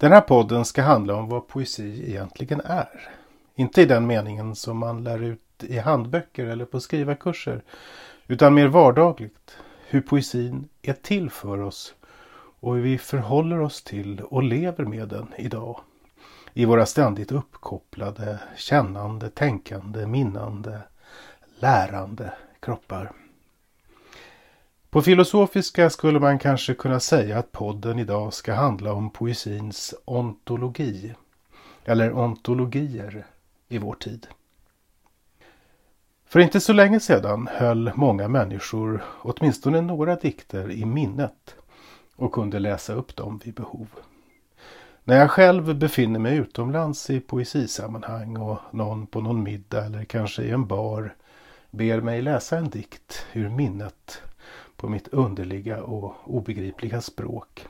Den här podden ska handla om vad poesi egentligen är. Inte i den meningen som man lär ut i handböcker eller på skrivarkurser. Utan mer vardagligt. Hur poesin är till för oss och hur vi förhåller oss till och lever med den idag. I våra ständigt uppkopplade, kännande, tänkande, minnande, lärande kroppar. På filosofiska skulle man kanske kunna säga att podden idag ska handla om poesins ontologi. Eller ontologier i vår tid. För inte så länge sedan höll många människor åtminstone några dikter i minnet och kunde läsa upp dem vid behov. När jag själv befinner mig utomlands i poesisammanhang och någon på någon middag eller kanske i en bar ber mig läsa en dikt ur minnet på mitt underliga och obegripliga språk.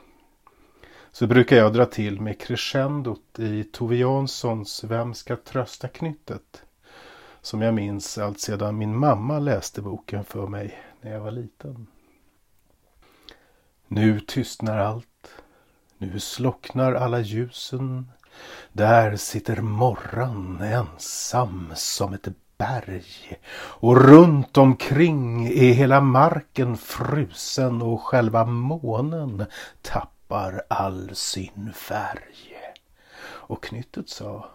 Så brukar jag dra till med crescendot i Tove Janssons Vem ska trösta knyttet? Som jag minns allt sedan min mamma läste boken för mig när jag var liten. Nu tystnar allt. Nu slocknar alla ljusen. Där sitter morran ensam som ett berg och runt omkring är hela marken frusen och själva månen tappar all sin färg. Och knyttet sa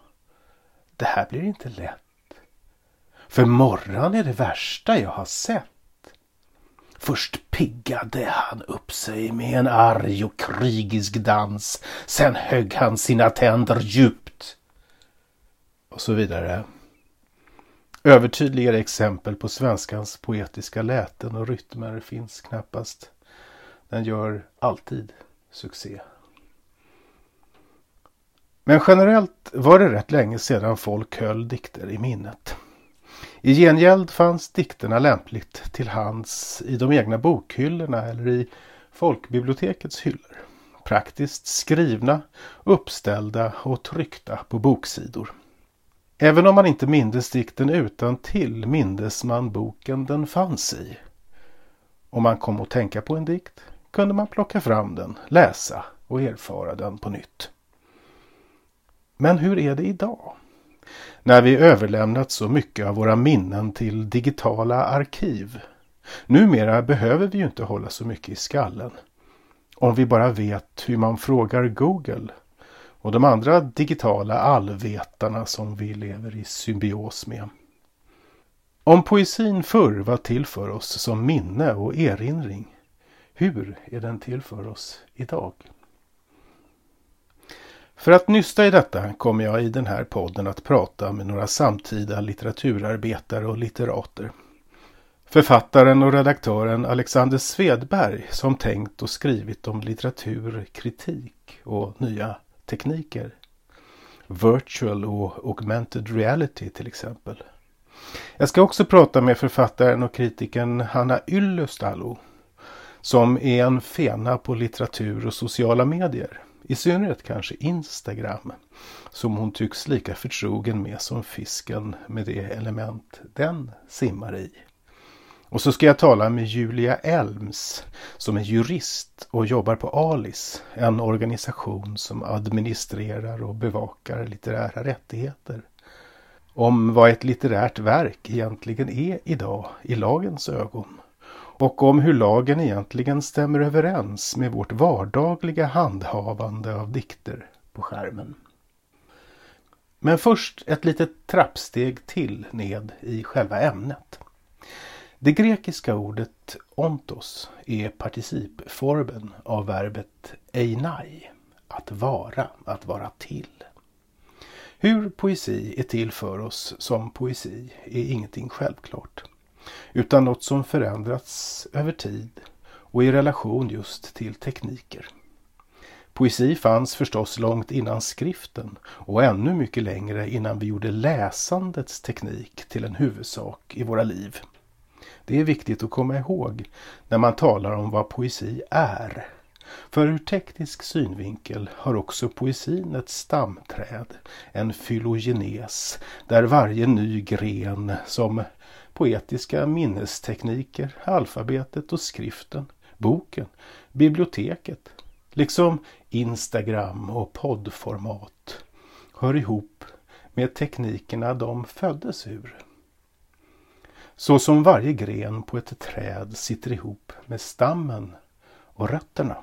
Det här blir inte lätt. För morran är det värsta jag har sett. Först piggade han upp sig med en arg och krigisk dans. Sen högg han sina tänder djupt. Och så vidare. Övertydligare exempel på svenskans poetiska läten och rytmer finns knappast. Den gör alltid succé. Men generellt var det rätt länge sedan folk höll dikter i minnet. I gengäld fanns dikterna lämpligt till hands i de egna bokhyllorna eller i folkbibliotekets hyllor. Praktiskt skrivna, uppställda och tryckta på boksidor. Även om man inte mindes dikten utan till mindes man boken den fanns i. Om man kom att tänka på en dikt kunde man plocka fram den, läsa och erfara den på nytt. Men hur är det idag? När vi överlämnat så mycket av våra minnen till digitala arkiv. Numera behöver vi ju inte hålla så mycket i skallen. Om vi bara vet hur man frågar Google och de andra digitala allvetarna som vi lever i symbios med. Om poesin förr var till för oss som minne och erinring, hur är den till för oss idag? För att nysta i detta kommer jag i den här podden att prata med några samtida litteraturarbetare och litterater. Författaren och redaktören Alexander Svedberg som tänkt och skrivit om litteratur, kritik och nya tekniker. Virtual och augmented reality till exempel. Jag ska också prata med författaren och kritikern Hanna Yllöstalo som är en fena på litteratur och sociala medier. I synnerhet kanske Instagram som hon tycks lika förtrogen med som fisken med det element den simmar i. Och så ska jag tala med Julia Elms som är jurist och jobbar på ALIS, en organisation som administrerar och bevakar litterära rättigheter. Om vad ett litterärt verk egentligen är idag i lagens ögon. Och om hur lagen egentligen stämmer överens med vårt vardagliga handhavande av dikter på skärmen. Men först ett litet trappsteg till ned i själva ämnet. Det grekiska ordet ontos är participformen av verbet einai, att vara, att vara till. Hur poesi är till för oss som poesi är ingenting självklart, utan något som förändrats över tid och i relation just till tekniker. Poesi fanns förstås långt innan skriften och ännu mycket längre innan vi gjorde läsandets teknik till en huvudsak i våra liv. Det är viktigt att komma ihåg när man talar om vad poesi är. För ur teknisk synvinkel har också poesin ett stamträd, en fylogenes, där varje ny gren som poetiska minnestekniker, alfabetet och skriften, boken, biblioteket, liksom Instagram och poddformat hör ihop med teknikerna de föddes ur. Så som varje gren på ett träd sitter ihop med stammen och rötterna.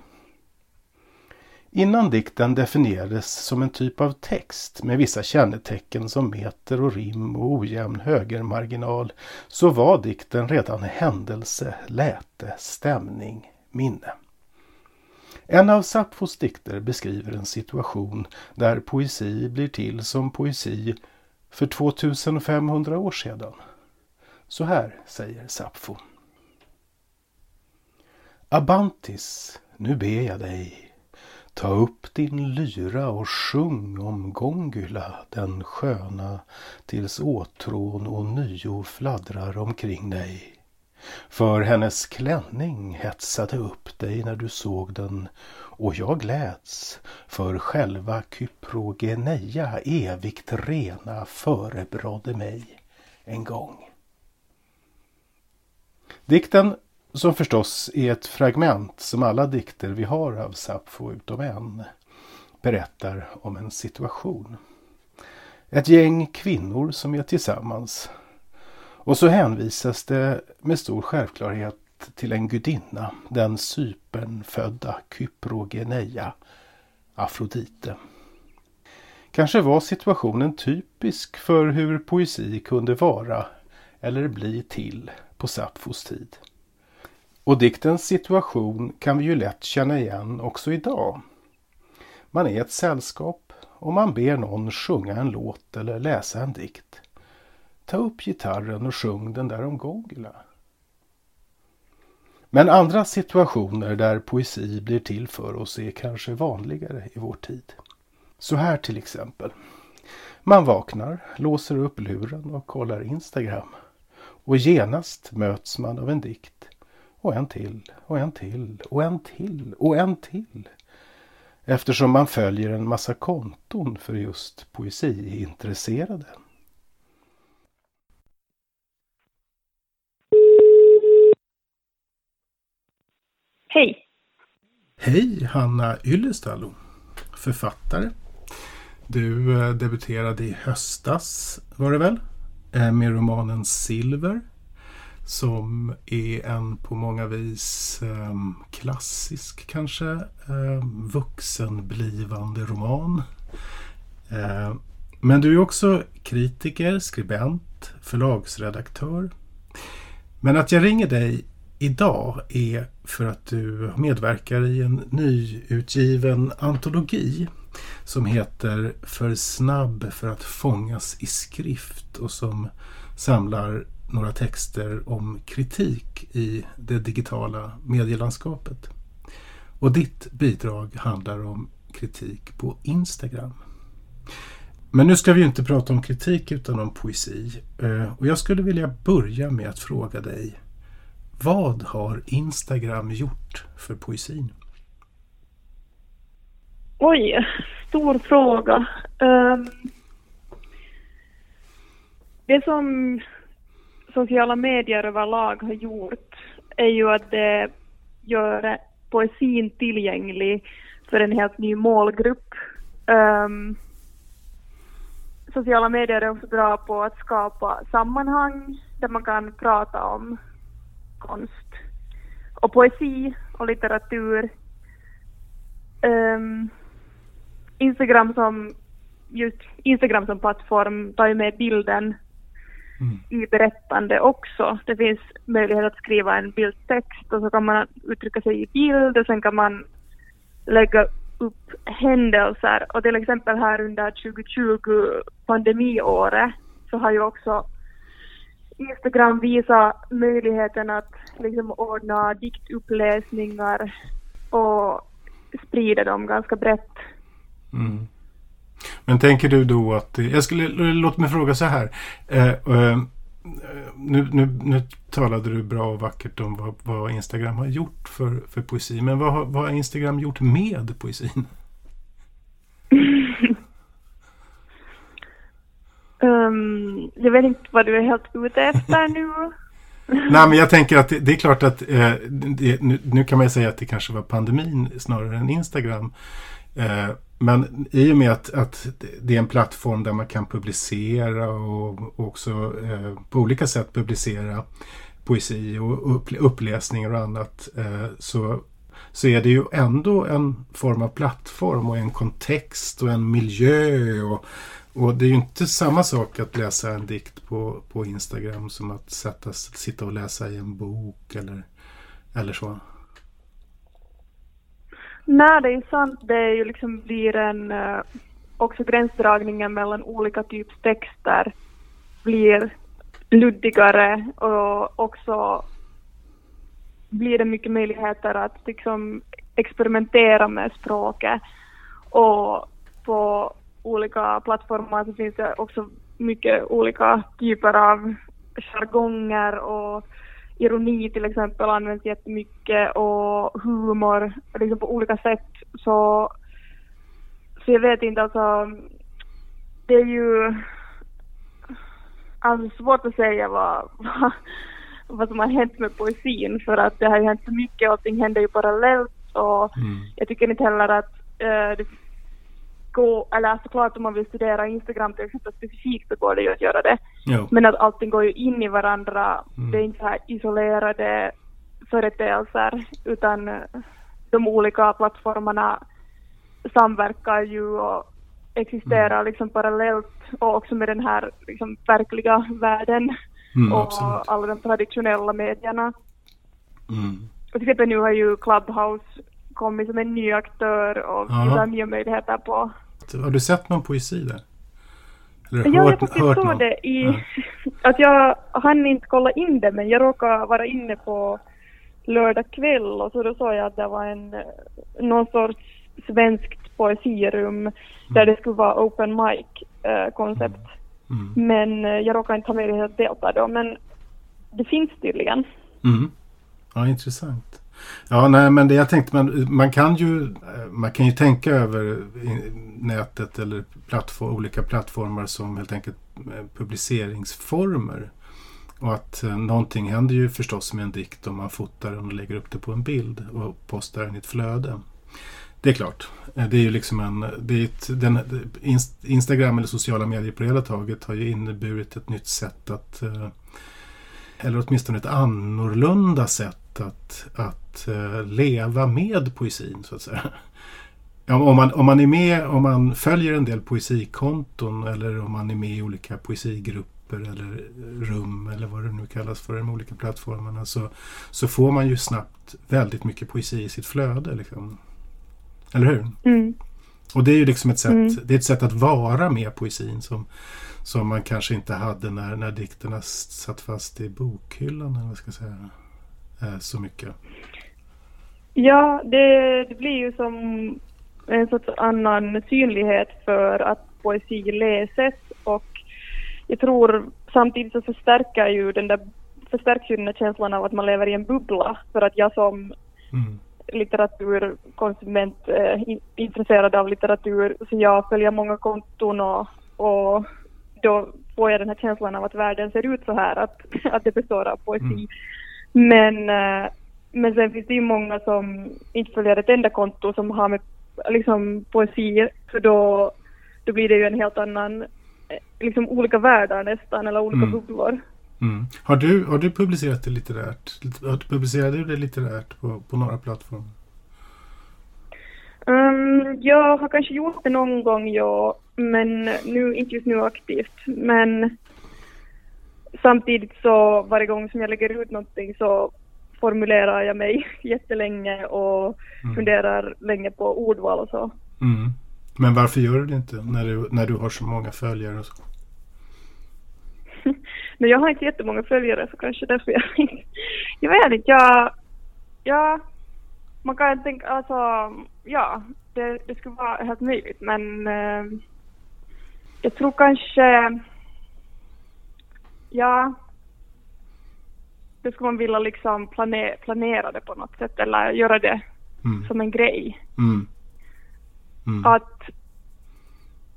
Innan dikten definierades som en typ av text med vissa kännetecken som meter och rim och ojämn högermarginal så var dikten redan händelse, läte, stämning, minne. En av Sapfos dikter beskriver en situation där poesi blir till som poesi för 2500 år sedan. Så här säger Sappho. Abantis, nu ber jag dig Ta upp din lyra och sjung om Gongula, den sköna, tills åtrån och nyo fladdrar omkring dig. För hennes klänning hetsade upp dig när du såg den och jag gläds, för själva Kyprogeneia evigt rena förebrådde mig en gång. Dikten som förstås är ett fragment som alla dikter vi har av Sappho utom en berättar om en situation. Ett gäng kvinnor som är tillsammans. Och så hänvisas det med stor självklarhet till en gudinna, den Cypernfödda Kyprogeneia, Afrodite. Kanske var situationen typisk för hur poesi kunde vara eller bli till på Sappfos tid. Och diktens situation kan vi ju lätt känna igen också idag. Man är ett sällskap och man ber någon sjunga en låt eller läsa en dikt. Ta upp gitarren och sjung den där om Gongula. Men andra situationer där poesi blir till för oss är kanske vanligare i vår tid. Så här till exempel. Man vaknar, låser upp luren och kollar Instagram. Och genast möts man av en dikt och en till och en till och en till och en till. Eftersom man följer en massa konton för just poesiintresserade. Hej! Hej Hanna Yllestalo, författare. Du eh, debuterade i höstas var det väl? Eh, med romanen Silver som är en på många vis eh, klassisk kanske eh, vuxenblivande roman. Men du är också kritiker, skribent, förlagsredaktör. Men att jag ringer dig idag är för att du medverkar i en nyutgiven antologi som heter För snabb för att fångas i skrift och som samlar några texter om kritik i det digitala medielandskapet. Och ditt bidrag handlar om kritik på Instagram. Men nu ska vi ju inte prata om kritik utan om poesi. Eh, och jag skulle vilja börja med att fråga dig vad har Instagram gjort för poesin? Oj, stor fråga. Um, det som sociala medier överlag har gjort är ju att det gör poesin tillgänglig för en helt ny målgrupp. Um, sociala medier är också bra på att skapa sammanhang där man kan prata om konst och poesi och litteratur. Um, Instagram som just Instagram som plattform tar ju med bilden mm. i berättande också. Det finns möjlighet att skriva en bildtext och så kan man uttrycka sig i bild och sen kan man lägga upp händelser och till exempel här under 2020 pandemiåret så har ju också Instagram visat möjligheten att liksom ordna diktuppläsningar och sprida dem ganska brett. Mm. Men tänker du då att, jag skulle, låt mig fråga så här. Eh, eh, nu, nu, nu talade du bra och vackert om vad, vad Instagram har gjort för, för poesi. Men vad, har, vad har Instagram gjort med poesin? um, jag vet inte vad du är helt ute efter nu. Nej, men jag tänker att det, det är klart att eh, det, nu, nu, kan man säga att det kanske var pandemin snarare än Instagram. Eh, men i och med att, att det är en plattform där man kan publicera och också eh, på olika sätt publicera poesi och upp, uppläsningar och annat eh, så, så är det ju ändå en form av plattform och en kontext och en miljö. Och, och det är ju inte samma sak att läsa en dikt på, på Instagram som att sätta, sitta och läsa i en bok eller, eller så. Nej, det är sant. Det är ju liksom blir en eh, också gränsdragningen mellan olika typs texter blir luddigare och också blir det mycket möjligheter att liksom experimentera med språket. Och på olika plattformar så finns det också mycket olika typer av jargonger och ironi till exempel används jättemycket och humor liksom på olika sätt. Så, så jag vet inte alltså, det är ju alltså svårt att säga vad, vad, vad som har hänt med poesin för att det har ju hänt så mycket, allting händer ju parallellt och mm. jag tycker inte heller att uh, det gå, eller såklart om man vill studera Instagram till exempel specifikt så går det ju att göra det. Jo. Men att allting går ju in i varandra. Mm. Det är inte så här isolerade företeelser utan eh, de olika plattformarna samverkar ju och existerar mm. liksom parallellt och också med den här liksom verkliga världen mm, och absolut. alla de traditionella medierna. Mm. Och till exempel nu har ju Clubhouse kommit som en ny aktör och nya möjligheter på har du sett någon poesi där? Eller jag faktiskt hört såg det i... Ja. Att jag hann inte kolla in det men jag råkade vara inne på lördag kväll och så då såg jag att det var en någon sorts svenskt poesirum mm. där det skulle vara open mic äh, koncept. Mm. Mm. Men äh, jag råkade inte ha möjlighet att delta då men det finns tydligen. Mm. Ja, intressant. Ja, nej, men det jag tänkte, man, man kan ju eh, man kan ju tänka över nätet eller plattform, olika plattformar som helt enkelt eh, publiceringsformer. Och att eh, någonting händer ju förstås med en dikt om man fotar den och lägger upp det på en bild och postar den i ett flöde. Det är klart. Eh, det är ju liksom en... Det är ett, den, Instagram eller sociala medier på det hela taget har ju inneburit ett nytt sätt att... Eller åtminstone ett annorlunda sätt att, att leva med poesin så att säga. Om, man, om man är med, om man följer en del poesikonton eller om man är med i olika poesigrupper eller rum eller vad det nu kallas för de olika plattformarna så, så får man ju snabbt väldigt mycket poesi i sitt flöde. Liksom. Eller hur? Mm. Och det är ju liksom ett sätt, mm. det är ett sätt att vara med poesin som, som man kanske inte hade när, när dikterna satt fast i bokhyllan eller vad ska jag säga, eh, så mycket. Ja, det, det blir ju som en sorts annan synlighet för att poesi läses och jag tror samtidigt så förstärker ju den där förstärks ju den där känslan av att man lever i en bubbla för att jag som mm. litteraturkonsument eh, intresserad av litteratur så jag följer många konton och, och då får jag den här känslan av att världen ser ut så här att, att det består av poesi. Mm. Men, eh, men sen finns det ju många som inte följer ett enda konto som har med liksom poesi, för då, då blir det ju en helt annan, eh, liksom olika världar nästan, eller olika mm. bubblor. Mm. Har, du, har du publicerat det litterärt? Har du publicerat det litterärt på, på några plattformar? Um, jag har kanske gjort det någon gång, ja, men nu, inte just nu aktivt. Men samtidigt så varje gång som jag lägger ut någonting så formulerar jag mig jättelänge och mm. funderar länge på ordval och så. Mm. Men varför gör du det inte när du, när du har så många följare och så? Men jag har inte jättemånga följare så kanske därför jag inte... Jag vet inte, jag... Jag, man kan tänka, alltså, ja, det, det skulle vara helt möjligt men eh, jag tror kanske, ja, det skulle man vilja liksom planera, planera det på något sätt eller göra det Mm. som en grej. Mm. Mm. Att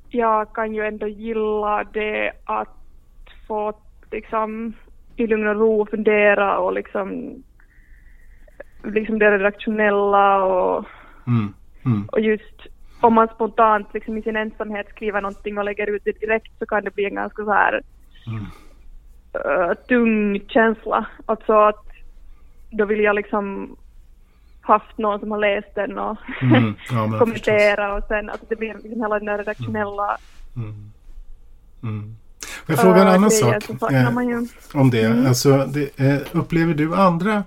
jag kan ju ändå gilla det att få liksom i lugn och ro fundera och liksom liksom det redaktionella och, Mm. Mm. och just om man spontant liksom i sin ensamhet skriver någonting och lägger ut det direkt så kan det bli en ganska så här Mm. eh, tung känsla. Alltså att då vill jag liksom haft någon som har läst den och Mm. Ja, men kommentera och sen att det blir liksom hela den där redaktionella Mm. Mm. Får jag fråga en eh, annan sak eh, om det? Mm. Alltså, det eh, upplever du andra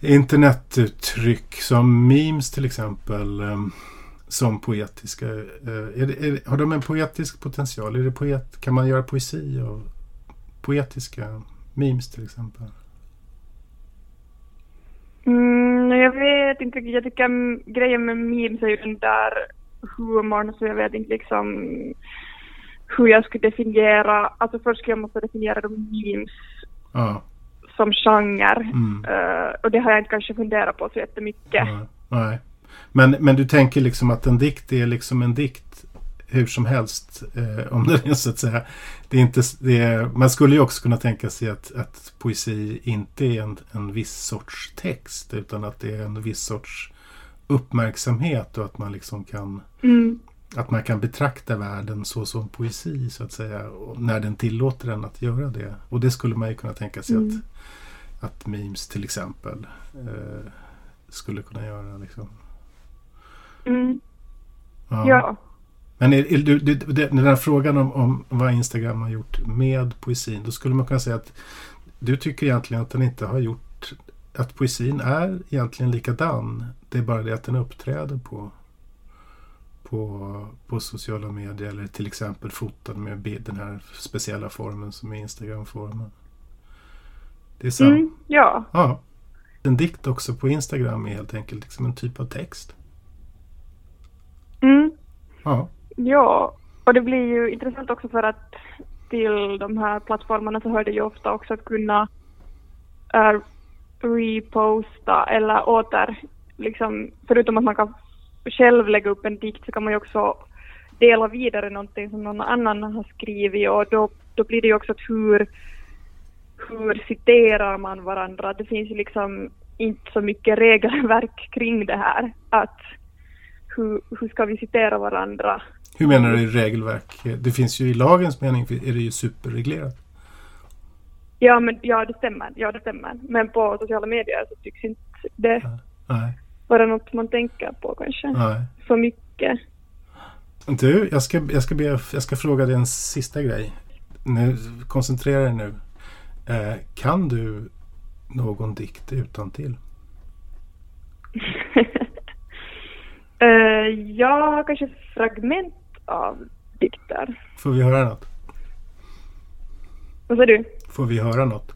internetuttryck som memes till exempel eh, som poetiska? Är det, är, har de en poetisk potential? Är det poet, kan man göra poesi av poetiska memes till exempel? Mm, jag vet inte. Jag tycker grejen med memes är ju den där humorn så jag vet inte liksom hur jag skulle definiera, alltså först skulle jag måste definiera de memes Ja. som genre. Mm. Eh, och det har jag inte kanske funderat på så jättemycket. Nej. Nej. Men, men du tänker liksom att en dikt är liksom en dikt hur som helst. Eh, om den är så att säga. Det är inte, det är, man skulle ju också kunna tänka sig att, att poesi inte är en, en viss sorts text. Utan att det är en viss sorts uppmärksamhet och att man liksom kan Mm. att man kan betrakta världen så som poesi så att säga. När den tillåter en att göra det. Och det skulle man ju kunna tänka sig Mm. att, att memes till exempel eh, skulle kunna göra. Liksom. Mm. Ja. Men är, är, du, du, den här frågan om, om vad Instagram har gjort med poesin. Då skulle man kunna säga att du tycker egentligen att den inte har gjort att poesin är egentligen likadan. Det är bara det att den uppträder på, på, på sociala medier eller till exempel fotad med bild, den här speciella formen som är Instagram-formen. Det är sant. Mm. Ja. Ja. En dikt också på Instagram är helt enkelt liksom en typ av text. Mm. Ja. Ja, och det blir ju intressant också för att till de här plattformarna så hör det ju ofta också att kunna äh, reposta eller åter, liksom, förutom att man kan själv lägga upp en dikt så kan man ju också dela vidare någonting som någon annan har skrivit och då, då blir det ju också att hur, hur citerar man varandra? Det finns ju liksom inte så mycket regelverk kring det här. Att hur, hur ska vi citera varandra? Hur menar du i regelverk? Det finns ju i lagens mening är det ju superreglerat. Ja, men ja, det stämmer. Ja, det stämmer. Men på sociala medier så tycks inte det Nej, vara något man tänker på kanske nej. så mycket. Du, jag ska, jag, ska be, jag ska fråga dig en sista grej. Nu, koncentrera dig nu. Eh, kan du någon dikt utan till? uh, ja, kanske fragment av dikter. Får vi höra något? Vad sa du? Får vi höra något?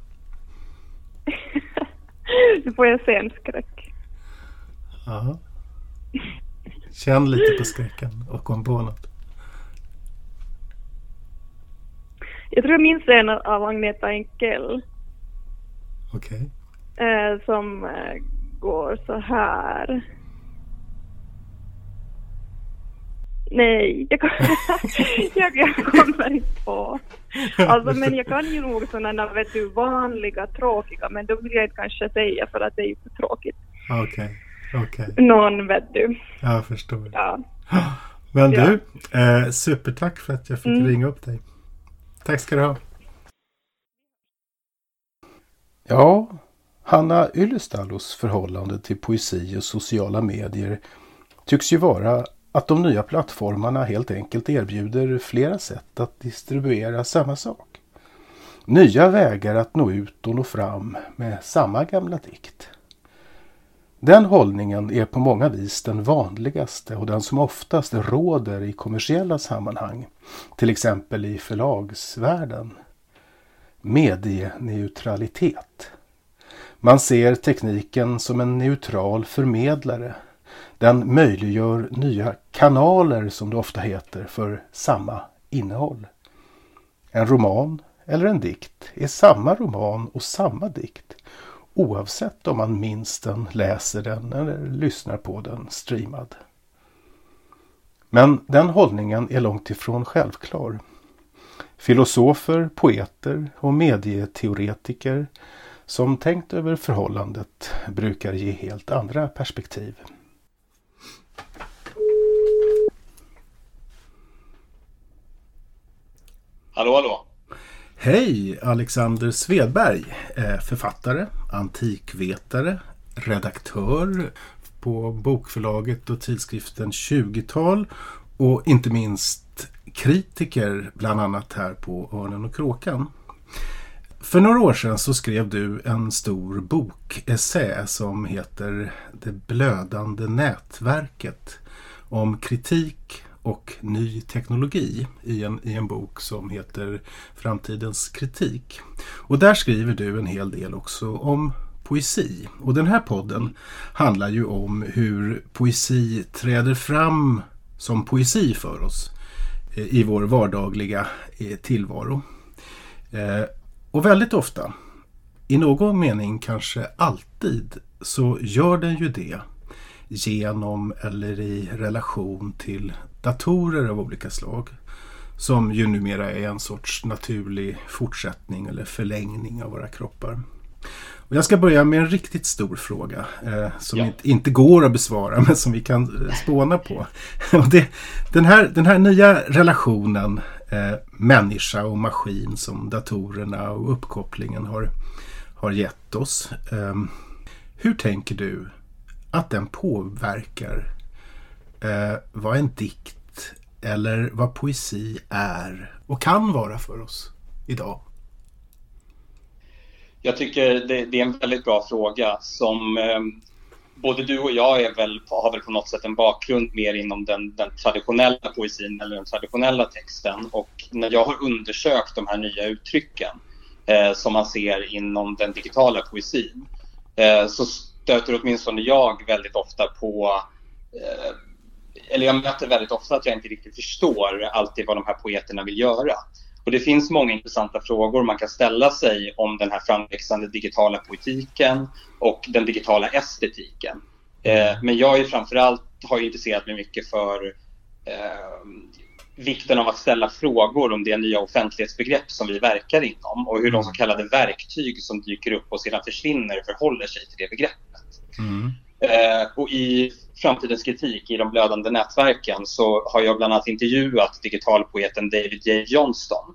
nu får jag scenskräck. Ja. Känn lite på skräcken och kom på något. Jag tror jag minns en av Agneta Enkel Okej. eh, som eh, går så här. Nej, jag, jag, jag kommer inte på. Alltså, men jag kan ju nog sådana, vet du, vanliga, tråkiga, men då vill jag inte kanske säga för att det är ju för tråkigt. Okej. Okej. Någon, vet du. Jag förstår. Ja. Men Ja. du, eh, supertack för att jag fick Mm. ringa upp dig. Tack ska du ha. Ja, Hanna Ylöstalos förhållande till poesi och sociala medier tycks ju vara att de nya plattformarna helt enkelt erbjuder flera sätt att distribuera samma sak. Nya vägar att nå ut och nå fram med samma gamla dikt. Den hållningen är på många vis den vanligaste och den som oftast råder i kommersiella sammanhang, till exempel i förlagsvärlden medieneutralitet. Man ser tekniken som en neutral förmedlare. Den möjliggör nya kanaler som det ofta heter för samma innehåll. En roman eller en dikt är samma roman och samma dikt oavsett om man minns den, läser den eller lyssnar på den streamad. Men den hållningen är långt ifrån självklar. Filosofer, poeter och medieteoretiker som tänkt över förhållandet brukar ge helt andra perspektiv. Hallå, hallå! Hej! Alexander Svedberg, eh, författare, antikvetare, redaktör på bokförlaget och tidskriften 20-tal och inte minst kritiker bland annat här på Örnen och Kråkan. För några år sedan så skrev du en stor bokessä som heter Det blödande nätverket om kritik och ny teknologi i en, i en bok som heter Framtidens kritik. Och där skriver du en hel del också om poesi. Och den här podden handlar ju om hur poesi träder fram som poesi för oss eh, i vår vardagliga eh, tillvaro. Eh, Eh, och väldigt ofta, i någon mening kanske alltid, så gör den ju det genom eller i relation till datorer av olika slag. Som ju numera är en sorts naturlig fortsättning eller förlängning av våra kroppar. Och jag ska börja med en riktigt stor fråga eh, som ja. inte, inte, går att besvara men som vi kan spåna på. och det, den, här, den här nya relationen eh, människa och maskin som datorerna och uppkopplingen har, har gett oss. Eh, hur tänker du att den påverkar eh, vad en dikt eller vad poesi är och kan vara för oss idag? Jag tycker det, det är en väldigt bra fråga som eh, både du och jag är väl, har väl på något sätt en bakgrund mer inom den, den, traditionella poesin eller den traditionella texten. Och när jag har undersökt de här nya uttrycken eh, som man ser inom den digitala poesin eh, så stöter åtminstone jag väldigt ofta på eh, eller jag möter väldigt ofta att jag inte riktigt förstår alltid vad de här poeterna vill göra. Och det finns många intressanta frågor man kan ställa sig om den här framväxande digitala poetiken och den digitala estetiken. Eh, men jag är framförallt har intresserat mig mycket för eh, vikten av att ställa frågor om det nya offentlighetsbegrepp som vi verkar inom och hur de så kallade verktyg som dyker upp och sedan försvinner förhåller sig till det begreppet. Mm. Eh, och i framtidens kritik i de blödande nätverken så har jag bland annat intervjuat digitalpoeten David J. Johnston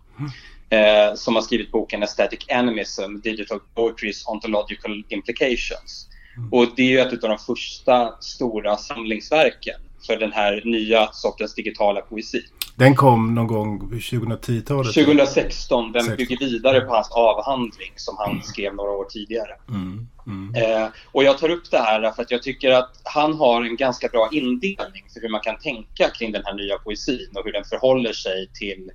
eh, som har skrivit boken Aesthetic Animism, Digital Poetry's Ontological Implications. Mm. Och det är ju ett av de första stora samlingsverken för den här nya sortens digitala poesi. Den kom någon gång 2010-talet? 2016. Den 16. bygger vidare på hans avhandling som han mm. skrev några år tidigare. Mm. Mm. Eh, och jag tar upp det här för att jag tycker att han har en ganska bra indelning för hur man kan tänka kring den här nya poesin och hur den förhåller sig till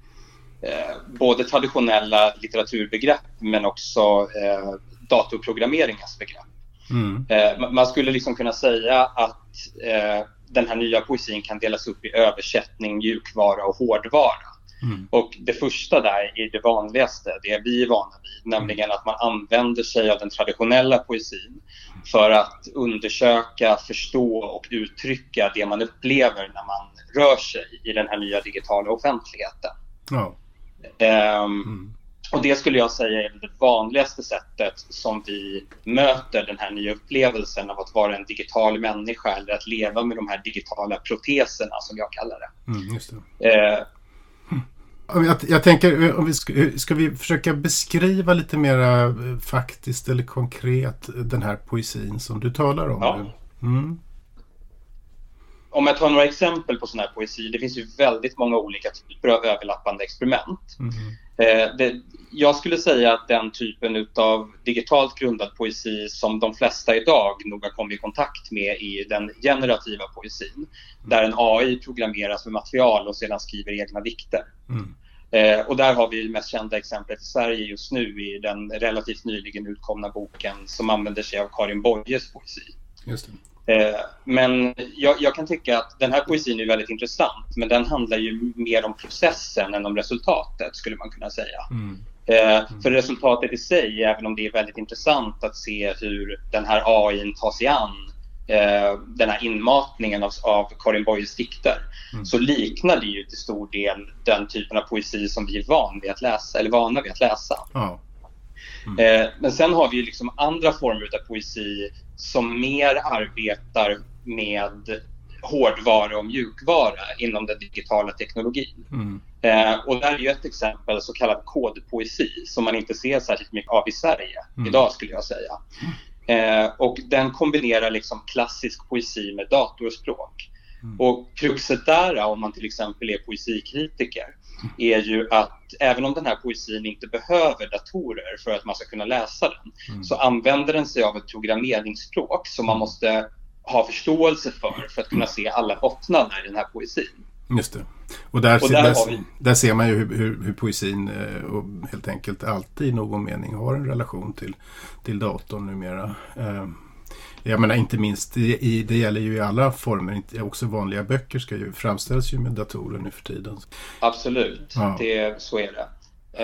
eh, både traditionella litteraturbegrepp men också eh, datorprogrammeringens begrepp. Mm. Eh, man skulle liksom kunna säga att eh, den här nya poesin kan delas upp i översättning, mjukvara och hårdvara. Mm. Och det första där är det vanligaste, det vi är vana vid, nämligen att man använder sig av den traditionella poesin för att undersöka, förstå och uttrycka det man upplever när man rör sig i den här nya digitala offentligheten. Ja. Um, mm. Och det skulle jag säga är det vanligaste sättet som vi möter den här nya upplevelsen av att vara en digital människa eller att leva med de här digitala proteserna som jag kallar det. Mm, det. Eh, jag, jag, tänker, om vi ska, ska, vi försöka beskriva lite mer eh, faktiskt eller konkret den här poesin som du talar om? Ja. Mm. Om jag tar några exempel på sån här poesi, det finns ju väldigt många olika typer av överlappande experiment. Mm. Eh, det, jag skulle säga att den typen av digitalt grundad poesi som de flesta idag nog har kommit i kontakt med är den generativa poesin. Där en AI programmeras med material och sedan skriver egna dikter. Mm. Eh, och där har vi det mest kända exemplet i Sverige just nu i den relativt nyligen utkomna boken som använder sig av Karin Boyes poesi. Just eh, men jag, jag, kan tycka att den här poesin är väldigt intressant men den handlar ju mer om processen än om resultatet skulle man kunna säga. Mm. Eh, för resultatet i sig, även om det är väldigt intressant att se hur den här AI tar sig an eh, den här inmatningen av, av Karin Boyes dikter mm. så liknar det ju till stor del den typen av poesi som vi är van vid att läsa, eller vana vid att läsa. Oh. Mm. Eh, men sen har vi liksom andra former av poesi som mer arbetar med hårdvara och mjukvara inom den digitala teknologin. Mm. Eh, och där är ju ett exempel så kallad kodpoesi som man inte ser särskilt mycket av i Sverige mm. idag skulle jag säga. Eh, och den kombinerar liksom klassisk poesi med datorspråk. Mm. Och kruxet där, om man till exempel är poesikritiker, är ju att även om den här poesin inte behöver datorer för att man ska kunna läsa den, mm. så använder den sig av ett programmeringsspråk som man måste ha förståelse för för att kunna se alla bottnar i den här poesin. Just det. Och där, och där, där, där, ser man ju hur, hur, hur poesin eh, och helt enkelt alltid i någon mening har en relation till, till datorn numera. Eh, jag menar inte minst, i, det gäller ju i alla former, också vanliga böcker ska ju framställas ju med datorer nu för tiden. Absolut, ja. det, så är det.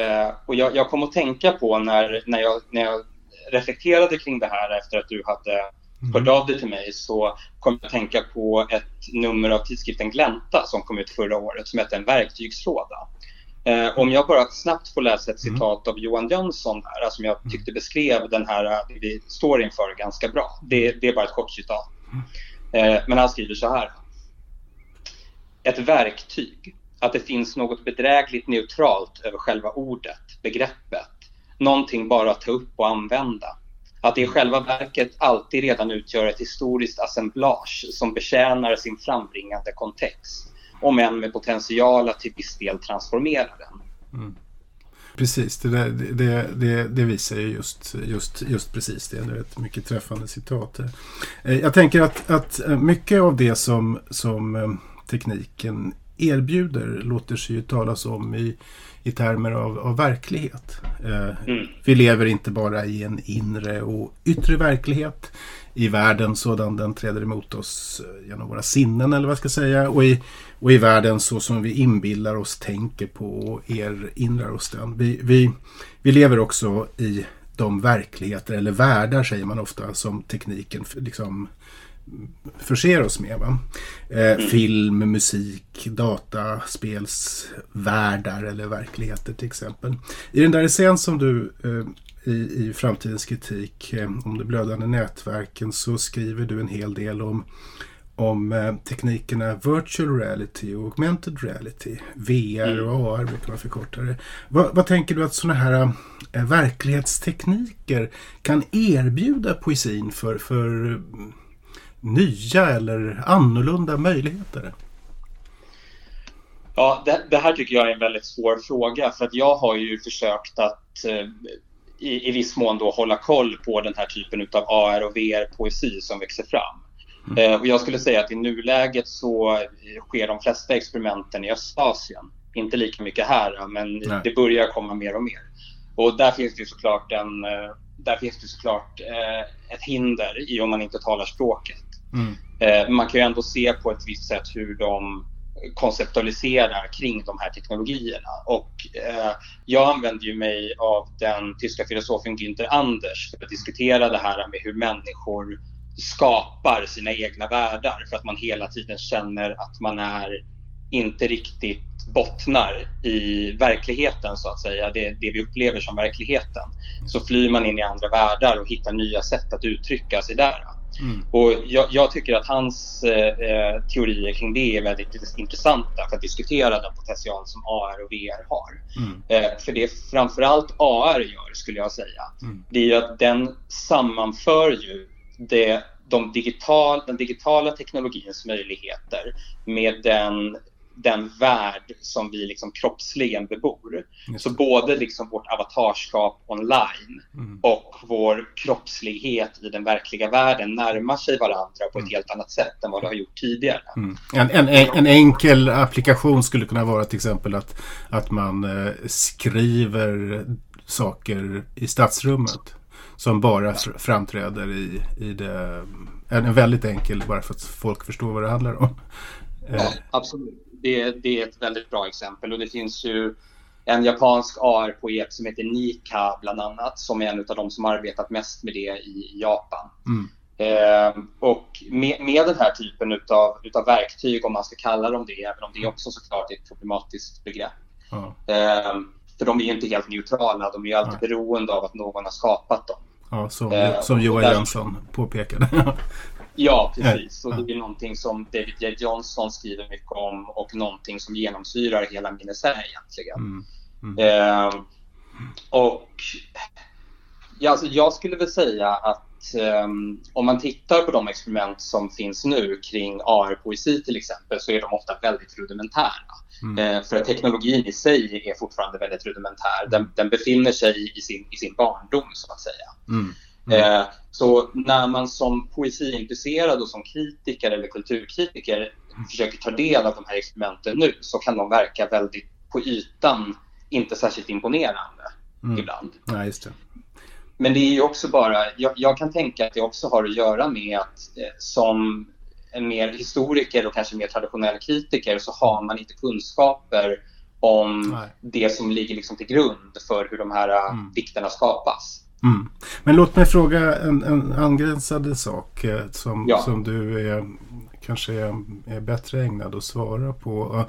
Eh, och jag, jag kom att tänka på när, när, jag, när jag reflekterade kring det här efter att du hade mm. hörde av dig till mig så kom jag att tänka på ett nummer av tidskriften Glänta som kom ut förra året som heter En verktygslåda. Eh, om jag bara snabbt får läsa ett mm. citat mm. av Johan Jönsson här, som jag mm. tyckte beskrev den här det vi står inför ganska bra. Det, det är bara ett kort citat. Eh, men han skriver så här. Ett verktyg, att det finns något bedrägligt neutralt över själva ordet, begreppet. Någonting bara att ta upp och använda. Att det i själva verket alltid redan utgör ett historiskt assemblage som betjänar sin frambringande kontext om än med potential att till viss del transformera den. Mm. Precis, det, där, det, det, det, visar ju just, just, just precis det. Det är ett mycket träffande citat. Eh, jag tänker att, att eh, mycket av det som, som eh, tekniken erbjuder låter sig ju talas om i, i termer av, av verklighet. Mm. Vi lever inte bara i en inre och yttre verklighet i världen sådan den träder emot oss genom våra sinnen eller vad jag ska säga. Och i, och i världen så som vi inbillar oss, tänker på och erinrar oss den. Vi, vi, vi lever också i de verkligheter eller världar säger man ofta som tekniken liksom förser oss med. Va? Eh, mm. Film, musik, data, spelsvärldar eller verkligheter till exempel. I den där scen som du eh, i, i framtidens kritik eh, om de blödande nätverken så skriver du en hel del om om eh, teknikerna virtual reality och augmented reality. VR mm. och AR brukar man förkorta det. Vad, vad tänker du att sådana här äh, verklighetstekniker kan erbjuda poesin för, för nya eller annorlunda möjligheter? Ja, det, det, här tycker jag är en väldigt svår fråga för att jag har ju försökt att eh, i, i viss mån då hålla koll på den här typen av AR och VR-poesi som växer fram. Mm. Eh, och jag skulle säga att i nuläget så sker de flesta experimenten i Östasien. Inte lika mycket här, men Nej. det börjar komma mer och mer. Och där finns det såklart, en, eh, där finns det såklart eh, ett hinder i om man inte talar språket. Mm. Eh, man kan ju ändå se på ett visst sätt hur de konceptualiserar kring de här teknologierna. Och eh, jag använder ju mig av den tyska filosofen Günther Anders för att diskutera det här med hur människor skapar sina egna världar för att man hela tiden känner att man är inte riktigt bottnar i verkligheten så att säga, det, det vi upplever som verkligheten. Så flyr man in i andra världar och hittar nya sätt att uttrycka sig där. Mm. Och jag, jag, tycker att hans eh, teorier kring det är väldigt intressanta för att diskutera den potential som AR och VR har. Mm. Eh, för det framförallt AR gör, skulle jag säga, mm. det är ju att den sammanför ju det, de digital, den digitala teknologins möjligheter med den den värld som vi liksom kroppsligen bebor. Så både liksom vårt avatarskap online mm. och vår kroppslighet i den verkliga världen närmar sig varandra på ett mm. helt annat sätt än vad det har gjort tidigare. Mm. En, en, en, enkel applikation skulle kunna vara till exempel att, att man eh, skriver saker i stadsrummet som bara framträder i, i det. En väldigt enkel bara för att folk förstår vad det handlar om. Ja, eh. absolut. Det, det är ett väldigt bra exempel och det finns ju en japansk AR-poet som heter Nika bland annat som är en av de som arbetat mest med det i Japan. Mm. Eh, och med, med, den här typen utav, utav verktyg, om man ska kalla dem det, även om det också såklart är ett problematiskt begrepp. Mm. Eh, för de är ju inte helt neutrala, de är ju alltid mm. beroende av att någon har skapat dem. Ja, som, eh, som Johan Jönsson påpekade. ja, precis. Och det är någonting som David J. Johnson skriver mycket om och någonting som genomsyrar hela Minnesä egentligen. Mm. Mm. Eh, och ja, alltså jag skulle väl säga att um, om man tittar på de experiment som finns nu kring AR-poesi till exempel så är de ofta väldigt rudimentära. Mm. Eh, för att teknologin i sig är fortfarande väldigt rudimentär. Den, den befinner sig i sin, i sin barndom så att säga. Mm. Eh, så när man som poesiintresserad och som kritiker eller kulturkritiker försöker ta del av de här experimenten nu så kan de verka väldigt på ytan inte särskilt imponerande mm. ibland. Ja, just det. Men det är ju också bara, jag, jag, kan tänka att det också har att göra med att eh, som en mer historiker och kanske mer traditionell kritiker så har man inte kunskaper om Nej. det som ligger liksom till grund för hur de här eh, mm. dikterna skapas. Mm. Men låt mig fråga en, en angränsande sak eh, som, ja. som du är, kanske är, är, bättre ägnad att svara på.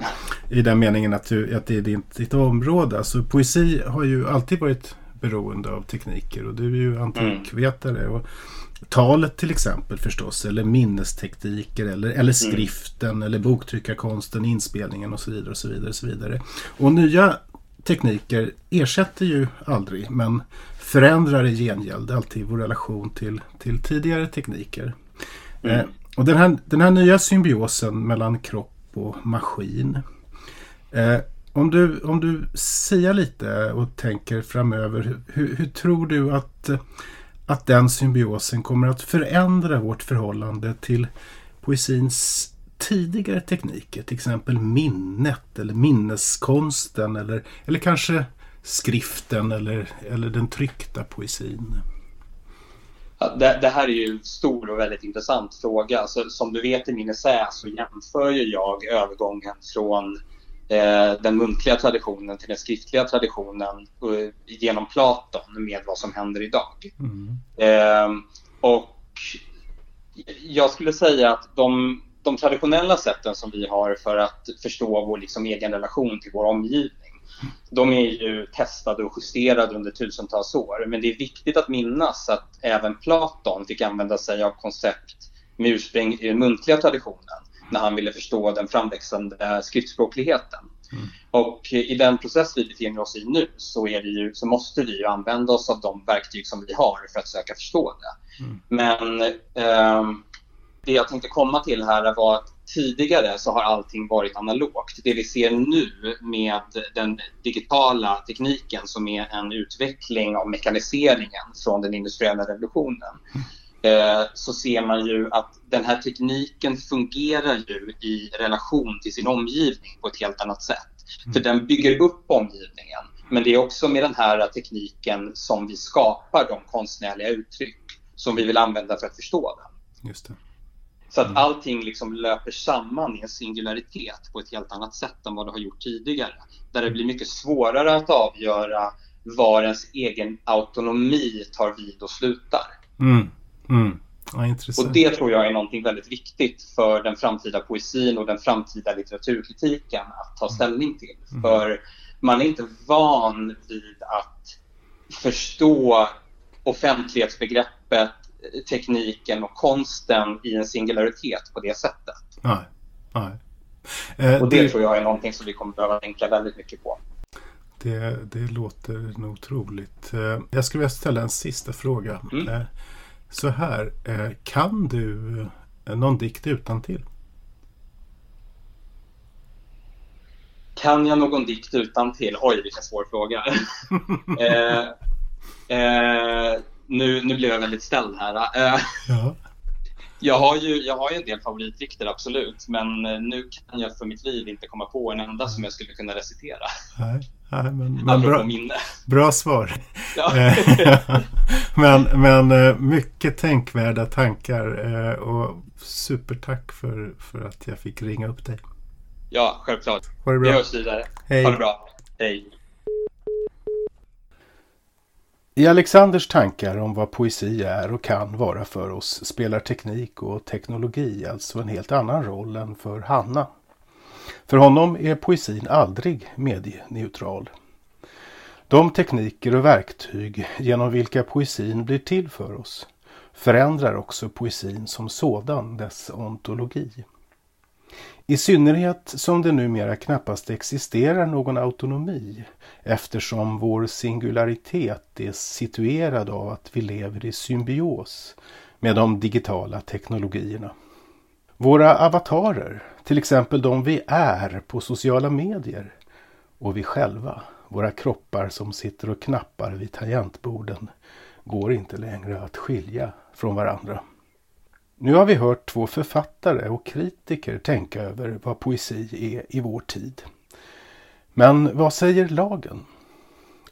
I den meningen att, du, att det är ditt, ditt område. Alltså, poesi har ju alltid varit beroende av tekniker och du är ju antikvetare. Och talet till exempel förstås eller minnestekniker eller, eller mm. skriften mm. eller boktryckarkonsten, inspelningen och så vidare. Och så vidare, och så vidare. Och nya tekniker ersätter ju aldrig men förändrar i gengäld alltid vår relation till, till tidigare tekniker. Mm. Eh, och den här, den här nya symbiosen mellan kropp och maskin eh, om du, om du säger lite och tänker framöver, hur, hur, tror du att, att den symbiosen kommer att förändra vårt förhållande till poesins tidigare tekniker, till exempel minnet eller minneskonsten eller, eller kanske skriften eller, eller den tryckta poesin? det, det, här är ju en stor och väldigt intressant fråga. Så, som du vet i min essä så jämför jag övergången från Eh, den muntliga traditionen till den skriftliga traditionen eh, genom Platon med vad som händer idag. Mm. Eh, och jag skulle säga att de, de, traditionella sätten som vi har för att förstå vår liksom egen relation till vår omgivning, de är ju testade och justerade under tusentals år. Men det är viktigt att minnas att även Platon fick använda sig av koncept med ursprung i den muntliga traditionen när han ville förstå den framväxande skriftspråkligheten. Mm. Och i den process vi befinner oss i nu så, ju, så måste vi ju använda oss av de verktyg som vi har för att söka förstå det. Mm. Men eh, det jag tänkte komma till här var att tidigare så har allting varit analogt. Det vi ser nu med den digitala tekniken som är en utveckling av mekaniseringen från den industriella revolutionen. Mm Eh, så ser man ju att den här tekniken fungerar ju i relation till sin omgivning på ett helt annat sätt. Mm. För den bygger upp omgivningen. Men det är också med den här tekniken som vi skapar de konstnärliga uttryck som vi vill använda för att förstå den. Just det. Så att mm. allting liksom löper samman i en singularitet på ett helt annat sätt än vad det har gjort tidigare. Där det blir mycket svårare att avgöra var ens egen autonomi tar vid och slutar. Mm. Mm. Ja, och det tror jag är någonting väldigt viktigt för den framtida poesin och den framtida litteraturkritiken att ta mm. ställning till. Mm. För man är inte van vid att förstå offentlighetsbegreppet, tekniken och konsten i en singularitet på det sättet. Nej. Nej. Eh, och det, det, tror jag är någonting som vi kommer behöva tänka väldigt mycket på. Det, det låter nog troligt. Eh, jag skulle vilja ställa en sista fråga. Mm. Eh, så här, eh, kan du någon dikt utan till? kan jag någon dikt utan till? Oj, vilken svår fråga. eh, eh, nu, nu blev jag väldigt ställd här. Eh, ja. jag, har ju, jag har ju en del favoritdikter, absolut. Men eh, nu kan jag för mitt liv inte komma på en enda som jag skulle kunna recitera. Nej, nej men, men bra, bra svar. Ja. men, men mycket tänkvärda tankar och supertack för, för att jag fick ringa upp dig. Ja, självklart. Ha det bra. Vi hörs vidare. Hej. Ha det bra. Hej. I Alexanders tankar om vad poesi är och kan vara för oss spelar teknik och teknologi alltså en helt annan roll än för Hanna. För honom är poesin aldrig medieneutral. De tekniker och verktyg genom vilka poesin blir till för oss förändrar också poesin som sådan, dess ontologi. I synnerhet som det numera knappast existerar någon autonomi eftersom vår singularitet är situerad av att vi lever i symbios med de digitala teknologierna. Våra avatarer, till exempel de vi är på sociala medier och vi själva, våra kroppar som sitter och knappar vid tangentborden, går inte längre att skilja från varandra. Nu har vi hört två författare och kritiker tänka över vad poesi är i vår tid. Men vad säger lagen?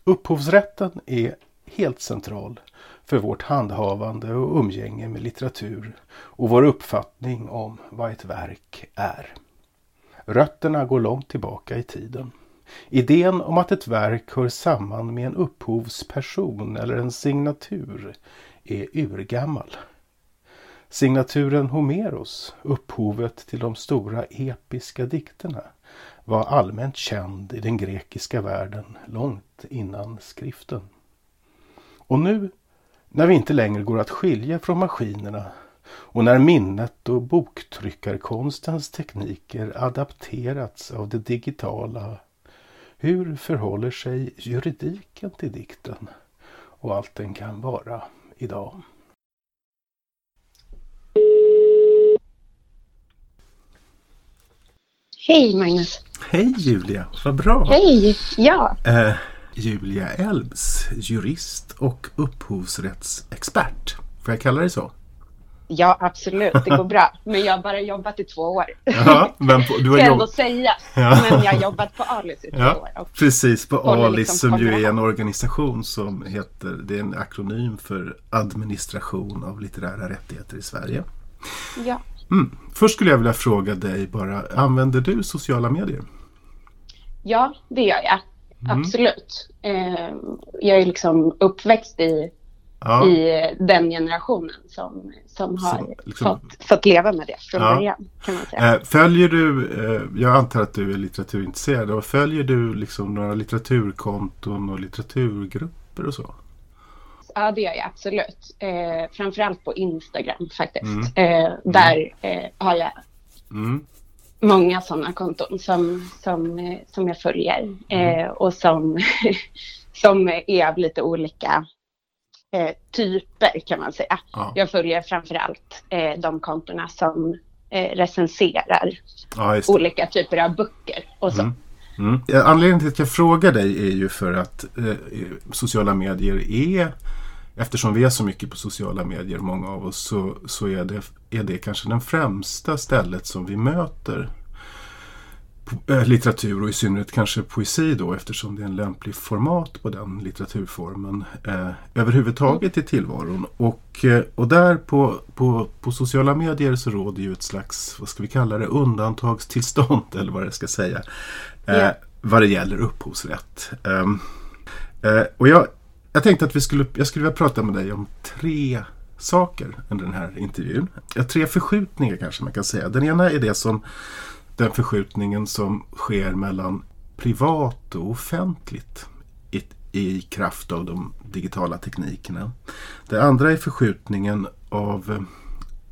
Upphovsrätten är helt central för vårt handhavande och umgänge med litteratur och vår uppfattning om vad ett verk är. Rötterna går långt tillbaka i tiden. Idén om att ett verk hör samman med en upphovsperson eller en signatur är urgammal. Signaturen Homeros, upphovet till de stora episka dikterna, var allmänt känd i den grekiska världen långt innan skriften. Och nu, när vi inte längre går att skilja från maskinerna och när minnet och boktryckarkonstens tekniker adapterats av det digitala, hur förhåller sig juridiken till dikten och allt den kan vara idag? Hej Magnus! Hej Julia, vad bra! Hej! Ja! Eh, Julia Elbs, jurist och upphovsrättsexpert. Får jag kalla dig så? Ja, absolut. Det går bra. Men jag har bara jobbat i två år. Ja, men på, du har Ska ändå säga. Ja. Men jag har jobbat på Alice i två ja, år. Precis, på Alice liksom som ju är en organisation som heter, det är en akronym för administration av litterära rättigheter i Sverige. Ja. Mm. Först skulle jag vilja fråga dig bara, använder du sociala medier? Ja, det gör jag. Mm. Absolut. Eh, jag är liksom uppväxt i, ja. i den generationen som, som har som, liksom, fått, fått leva med det från ja. början. Kan man säga. Eh, följer du, eh, jag antar att du är litteraturintresserad, och följer du liksom några litteraturkonton och litteraturgrupper och så? Ja det gör jag absolut. Eh, framförallt på Instagram faktiskt. Mm. Eh, mm. där eh, har jag mm. många sådana konton som, som, eh, som jag följer mm. eh, och som, som är av lite olika eh, typer kan man säga. Ja. Jag följer framförallt eh, de kontona som recenserar ja, olika typer av böcker och så. Mm. Mm. Anledningen till att jag frågar dig är ju för att eh, sociala medier är eftersom vi är så mycket på sociala medier, många av oss, så, så är, det, är det kanske den främsta stället som vi möter eh, litteratur och i synnerhet kanske poesi då eftersom det är en lämplig format på den litteraturformen eh, överhuvudtaget i tillvaron. Och, eh, och där på, på, på sociala medier så råder ju ett slags, vad ska vi kalla det, undantagstillstånd eller vad det ska säga. Eh, yeah. Vad det gäller upphovsrätt. Ehm, eh, och jag, jag tänkte att vi skulle, jag skulle vilja prata med dig om tre saker under den här intervjun. Ja, tre förskjutningar kanske man kan säga. Den ena är det som den förskjutningen som sker mellan privat och offentligt i, i kraft av de digitala teknikerna. Det andra är förskjutningen av eh,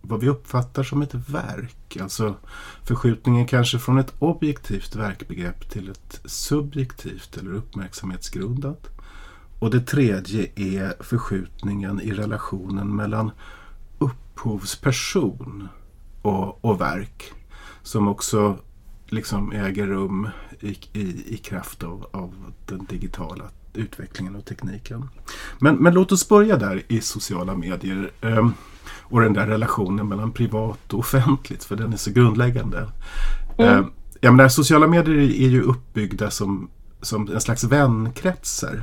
vad vi uppfattar som ett verk. Alltså förskjutningen kanske från ett objektivt verkbegrepp till ett subjektivt eller uppmärksamhetsgrundat. Och det tredje är förskjutningen i relationen mellan upphovsperson och, och verk. Som också liksom äger rum i, i, i kraft av, av den digitala utvecklingen och tekniken. Men, men låt oss börja där i sociala medier eh, och den där relationen mellan privat och offentligt för den är så grundläggande. Mm. Eh, jag menar, sociala medier är ju uppbyggda som, som en slags vänkretsar.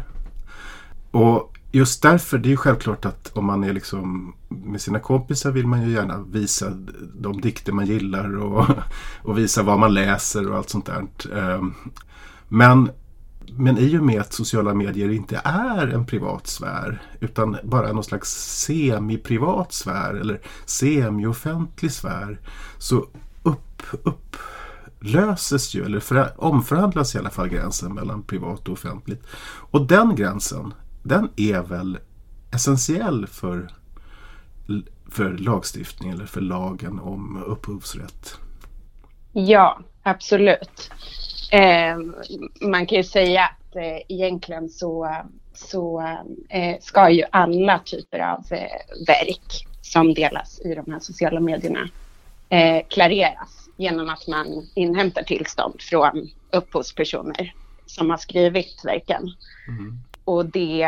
Och just därför, det är ju självklart att om man är liksom med sina kompisar vill man ju gärna visa de dikter man gillar och, och visa vad man läser och allt sånt där. Ehm, men, men i och med att sociala medier inte är en privat sfär utan bara någon slags semi-privat sfär eller semi-offentlig sfär så upp, upplöses ju, eller för, omförhandlas i alla fall gränsen mellan privat och offentligt. Och den gränsen den är väl essentiell för, för lagstiftning eller för lagen om upphovsrätt? Ja, absolut. Eh, man kan ju säga att eh, egentligen så, så eh, ska ju alla typer av eh, verk som delas i de här sociala medierna eh, klareras genom att man inhämtar tillstånd från upphovspersoner som har skrivit verken. Mm och det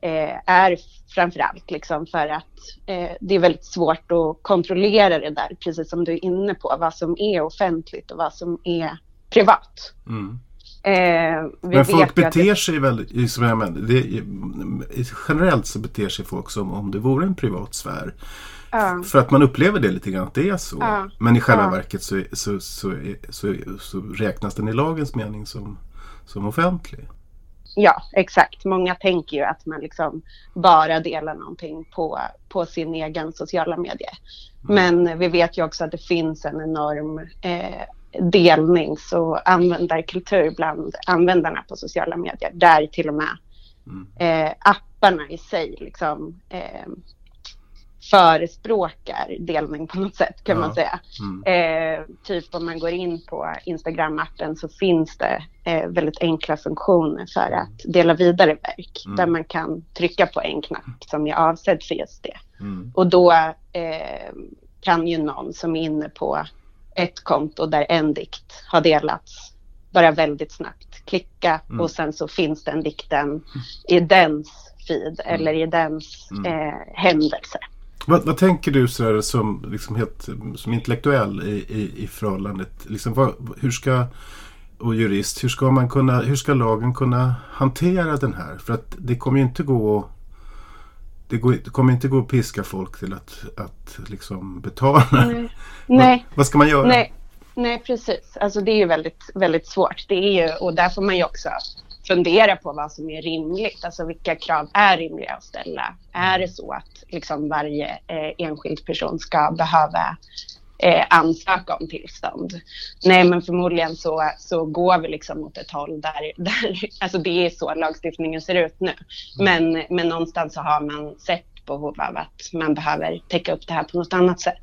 eh, är framförallt liksom för att eh, det är väldigt svårt att kontrollera det där, precis som du är inne på, vad som är offentligt och vad som är privat. Mm. Eh, men folk beter det... sig väl, liksom jag menar, det, generellt så beter sig folk som om det vore en privat sfär. Uh. För att man upplever det lite grann att det är så. Uh. Men i själva uh. verket så, så, så, så, så räknas den i lagens mening som, som offentlig. Ja, exakt. Många tänker ju att man liksom bara delar någonting på, på sin egen sociala medier. Mm. Men vi vet ju också att det finns en enorm eh, delnings och användarkultur bland användarna på sociala medier. Där till och med mm. eh, apparna i sig liksom, eh, förespråkar delning på något sätt kan ja. man säga. Mm. Eh, typ om man går in på Instagram-appen så finns det eh, väldigt enkla funktioner för mm. att dela vidare verk mm. där man kan trycka på en knapp som är avsedd för just det. Mm. Och då eh, kan ju någon som är inne på ett konto där en dikt har delats bara väldigt snabbt klicka mm. och sen så finns den dikten i dens feed mm. eller i dens eh, händelse. Vad, vad, tänker du så som, liksom helt, som intellektuell i, i, i förhållandet? Liksom, vad, hur ska, och jurist, hur ska, man kunna, hur ska lagen kunna hantera den här? För att det kommer ju inte gå det, går, det kommer inte gå att piska folk till att, att liksom betala. Nej. Nej. vad, vad ska man göra? Nej. Nej, precis. Alltså det är ju väldigt, väldigt svårt. Det är ju, och där får man ju också fundera på vad som är rimligt. Alltså vilka krav är rimliga att ställa? Är det så att liksom varje eh, enskild person ska behöva eh, ansöka om tillstånd? Nej, men förmodligen så, så går vi liksom mot ett håll där, där alltså det är så lagstiftningen ser ut nu. Men, men någonstans så har man sett behov av att man behöver täcka upp det här på något annat sätt.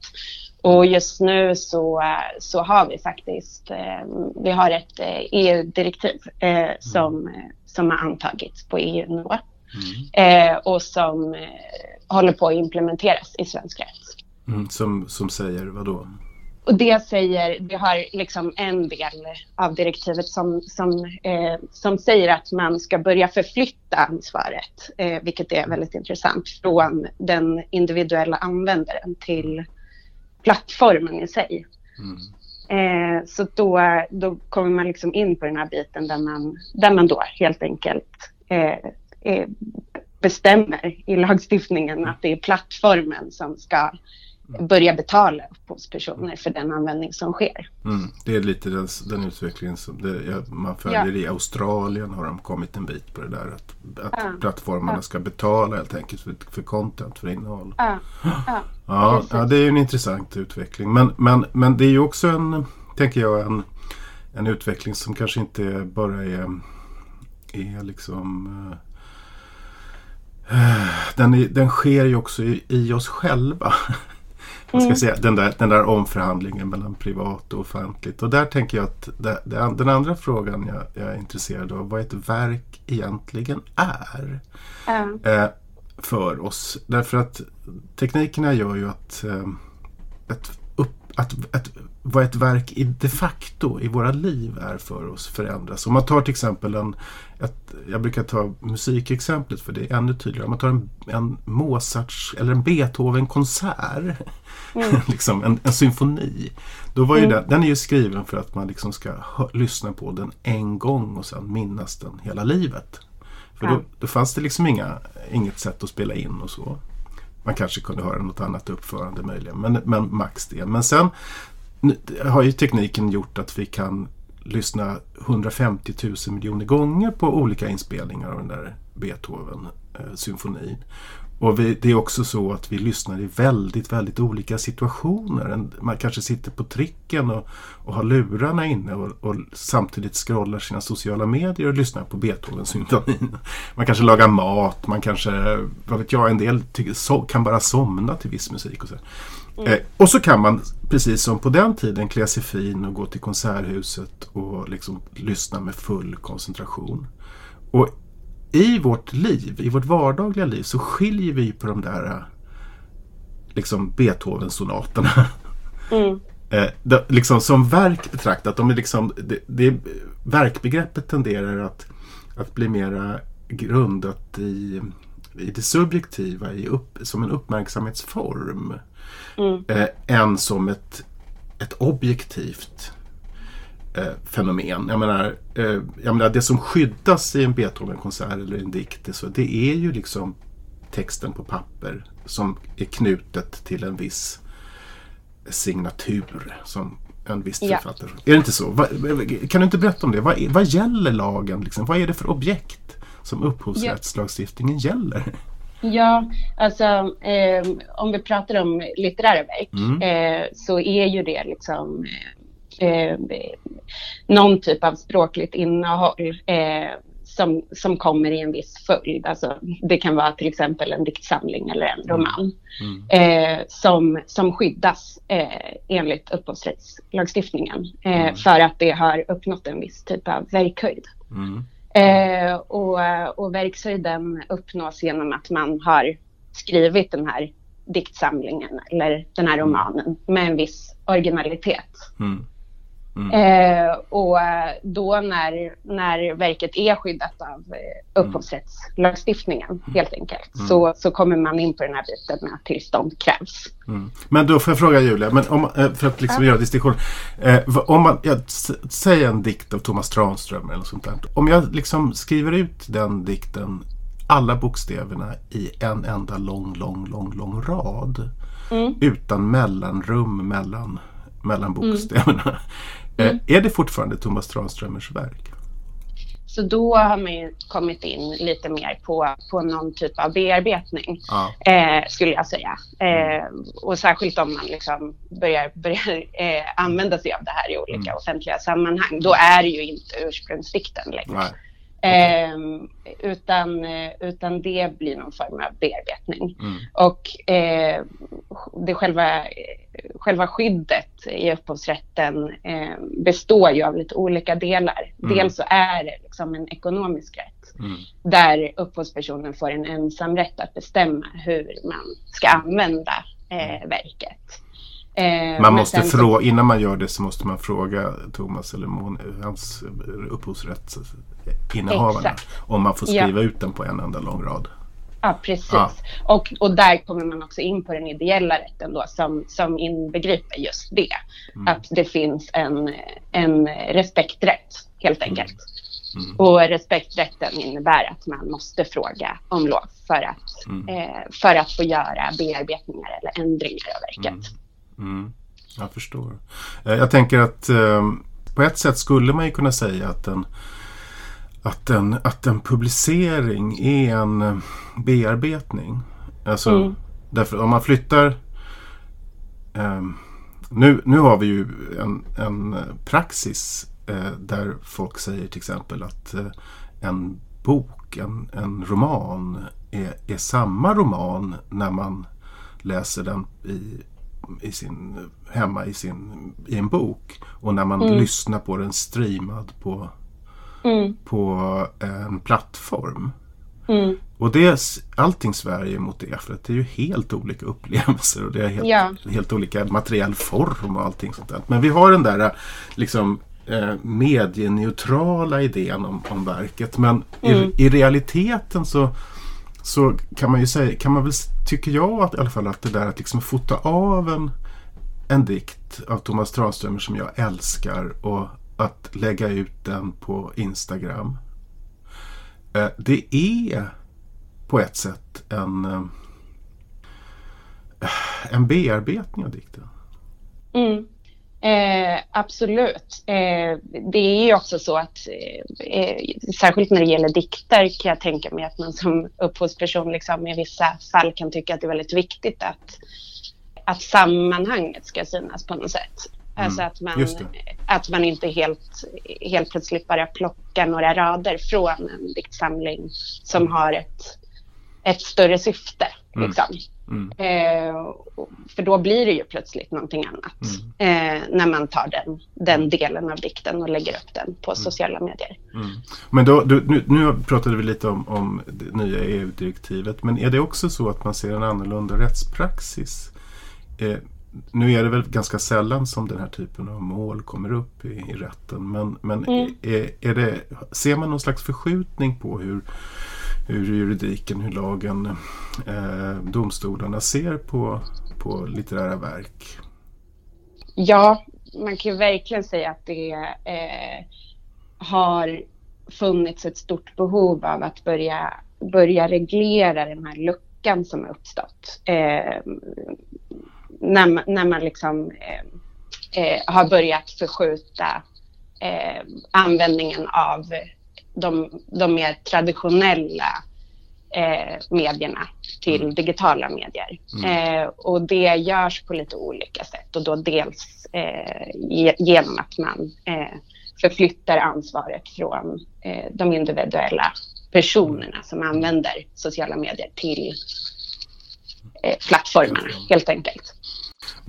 Och just nu så, så har vi faktiskt, eh, vi har ett eh, EU-direktiv eh, som, som har antagits på EU-nivå. Mm. och som håller på att implementeras i svensk rätt. Mm, som, som säger vad då? Och det säger, vi har liksom en del av direktivet som, som, eh, som säger att man ska börja förflytta ansvaret, eh, vilket är väldigt intressant, från den individuella användaren till plattformen i sig. Mm. Eh, så då, då kommer man liksom in på den här biten där man, där man då helt enkelt eh, eh, bestämmer i lagstiftningen att det är plattformen som ska börja betala upphovspersoner för den användning som sker. Mm, det är lite den, den utvecklingen som det, ja, man följer ja. i Australien har de kommit en bit på det där att, att ja. plattformarna ska betala helt enkelt för, för content, för innehåll. Ja, ja. ja, det är ju en intressant utveckling. Men, men, men det är ju också en, tänker jag, en, en utveckling som kanske inte bara är, är liksom äh, den, den sker ju också i, i oss själva. vad ska mm. säga, den, där, den där omförhandlingen mellan privat och offentligt. Och där tänker jag att det, det, den andra frågan jag, jag, är intresserad av, vad ett verk egentligen är mm. eh, för oss. Därför att teknikerna gör ju att eh, ett upp, att, att vad ett verk i de facto i våra liv är för oss förändras. Om man tar till exempel en, ett, jag brukar ta musikexemplet för det är ännu tydligare. Om man tar en, en Mozarts eller en Beethoven-konsert, mm. liksom en, en, symfoni. Då var ju mm. den, den är ju skriven för att man liksom ska hö, lyssna på den en gång och sen minnas den hela livet. För då, då fanns det liksom inga, inget sätt att spela in och så. Man kanske kunde höra något annat uppförande möjligen, men, men max det. Men sen har ju tekniken gjort att vi kan lyssna 150 000 miljoner gånger på olika inspelningar av den där Beethoven-symfonin. Eh, och vi, det är också så att vi lyssnar i väldigt, väldigt olika situationer. Man kanske sitter på tricken och, och har lurarna inne och, och, samtidigt scrollar sina sociala medier och lyssnar på Beethoven-symfonin. Man kanske lagar mat, man kanske, vad vet jag, en del tycker, so, kan bara somna till viss musik. Och så. Mm. Eh, och så kan man, precis som på den tiden, klä sig fin och gå till konserthuset och liksom lyssna med full koncentration. Och i vårt liv, i vårt vardagliga liv, så skiljer vi på de där liksom Beethoven-sonaterna. Mm. eh, det, liksom som verk betraktat, de är liksom, det, det, verkbegreppet tenderar att, att bli mera grundat i, i det subjektiva, i upp, som en uppmärksamhetsform mm. eh, än som ett, ett objektivt eh, fenomen. Jag menar, eh, jag menar, det som skyddas i en Beethoven-konsert eller en dikt, så det är ju liksom texten på papper som är knutet till en viss signatur som en viss ja. författare. Är det inte så? Va, kan du inte berätta om det? Vad, vad gäller lagen? Liksom? Vad är det för objekt som upphovsrättslagstiftningen ja. gäller? Ja, alltså eh, om vi pratar om litterära verk mm. eh, så är ju det liksom eh, någon typ av språkligt innehåll eh, som, som kommer i en viss följd. Alltså, det kan vara till exempel en diktsamling eller en roman mm. Mm. som, som skyddas eh, enligt upphovsrättslagstiftningen mm. för att det har uppnått en viss typ av verkhöjd. Eh, och, och verkshöjden uppnås genom att man har skrivit den här diktsamlingen eller den här mm. romanen med en viss originalitet. Mm. Mm. Eh, och då när, när verket är skyddat av eh, upphovsrättslagstiftningen mm. helt enkelt mm. så, så kommer man in på den här biten med att tillstånd krävs. Mm. Men då får jag fråga Julia, men om, eh, för att liksom ja. göra distinktion. Eh, om man, ja, säg en dikt av Thomas Tranström eller sånt där. Om jag liksom skriver ut den dikten alla bokstäverna i en enda lång, lång, lång, lång rad. Mm. Utan mellanrum mellan, mellan mm. bokstäverna. Mm. Är det fortfarande Thomas Tranströmers verk? Så då har man ju kommit in lite mer på, på någon typ av bearbetning, ja. eh, skulle jag säga. Eh, och särskilt om man liksom börjar, börjar eh, använda sig av det här i olika mm. offentliga sammanhang, då är det ju inte ursprungsdikten längre. Nej. Eh, utan, utan det blir någon form av bearbetning. Mm. Och eh, det själva, själva skyddet i upphovsrätten eh, består ju av lite olika delar. Mm. Dels så är det liksom en ekonomisk rätt mm. där upphovspersonen får en ensamrätt att bestämma hur man ska använda eh, verket. Eh, man måste fråga, innan man gör det så måste man fråga Thomas eller Mon, hans upphovsrättsinnehavarna om man får skriva ja. ut den på en enda lång rad. Ja, precis. Ja. Och, och där kommer man också in på den ideella rätten då som, som inbegriper just det. Mm. Att det finns en, en respekträtt helt mm. enkelt. Mm. Mm. Och respekträtten innebär att man måste fråga om lov för att, mm. eh, för att få göra bearbetningar eller ändringar av verket. Mm. Jag förstår. Eh, jag tänker att eh, på ett sätt skulle man ju kunna säga att en, att en, att en publicering är en eh, bearbetning. Alltså, mm. därför om man flyttar nu, nu har vi ju en, en praxis där folk säger till exempel att en bok, en, en roman är, är samma roman när man läser den i i sin, hemma i, sin, i en bok. Och när man mm. lyssnar på den streamad på, mm. på en plattform. Mm. och det allting Sverige mot det. För det är ju helt olika upplevelser och det är helt, ja. helt olika materiell form och allting sånt där. Men vi har den där liksom eh, medieneutrala idén om, om verket. Men mm. i, i, realiteten så, så kan man ju säga, kan man väl, tycker jag att, i alla fall att det där att liksom fota av en, en dikt av Thomas Tranströmer som jag älskar och att lägga ut den på Instagram. Eh, det är på ett sätt en, eh, en bearbetning av dikten. Mm. Eh, absolut. Eh, det är ju också så att eh, eh, särskilt när det gäller dikter kan jag tänka mig att man som upphovsperson liksom, i vissa fall kan tycka att det är väldigt viktigt att, att sammanhanget ska synas på något sätt. Mm. Alltså att man, att man inte helt, helt plötsligt bara plockar några rader från en diktsamling som mm. har ett, ett större syfte. Mm. Liksom. Mm. Eh, för då blir det ju plötsligt någonting annat. Mm. Eh, när man tar den, den delen av dikten och lägger upp den på mm. sociala medier. Men då, du, nu, nu pratade vi lite om, om det nya EU-direktivet. Men är det också så att man ser en annorlunda rättspraxis? Eh, nu är det väl ganska sällan som den här typen av mål kommer upp i, i rätten. Men, men mm. är, är det, ser man någon slags förskjutning på hur hur juridiken, hur lagen, eh, domstolarna ser på, på litterära verk? Ja, man kan ju verkligen säga att det eh, har funnits ett stort behov av att börja, börja reglera den här luckan som har uppstått. Eh, när, när man liksom eh, eh har börjat förskjuta eh, användningen av de, de mer traditionella eh, medierna till mm. digitala medier. Mm. Eh, och det görs på lite olika sätt och då dels eh, genom att man förflyttar ansvaret från de individuella personerna som använder sociala medier till eh, plattformarna helt enkelt.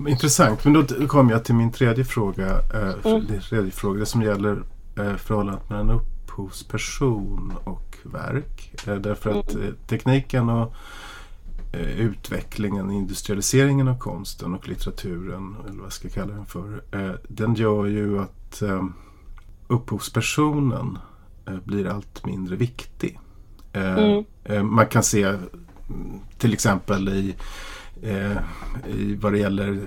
Intressant, men då kommer jag till min tredje fråga. Eh, mm. tredje fråga det som gäller eh, förhållandet mellan upp upphovsperson och verk. Eh, därför att mm. eh, tekniken och utvecklingen, industrialiseringen av konsten och litteraturen, eller vad jag ska kalla den för, den gör ju att upphovspersonen blir allt mindre viktig. Mm. Man kan se till exempel i, eh, i vad det gäller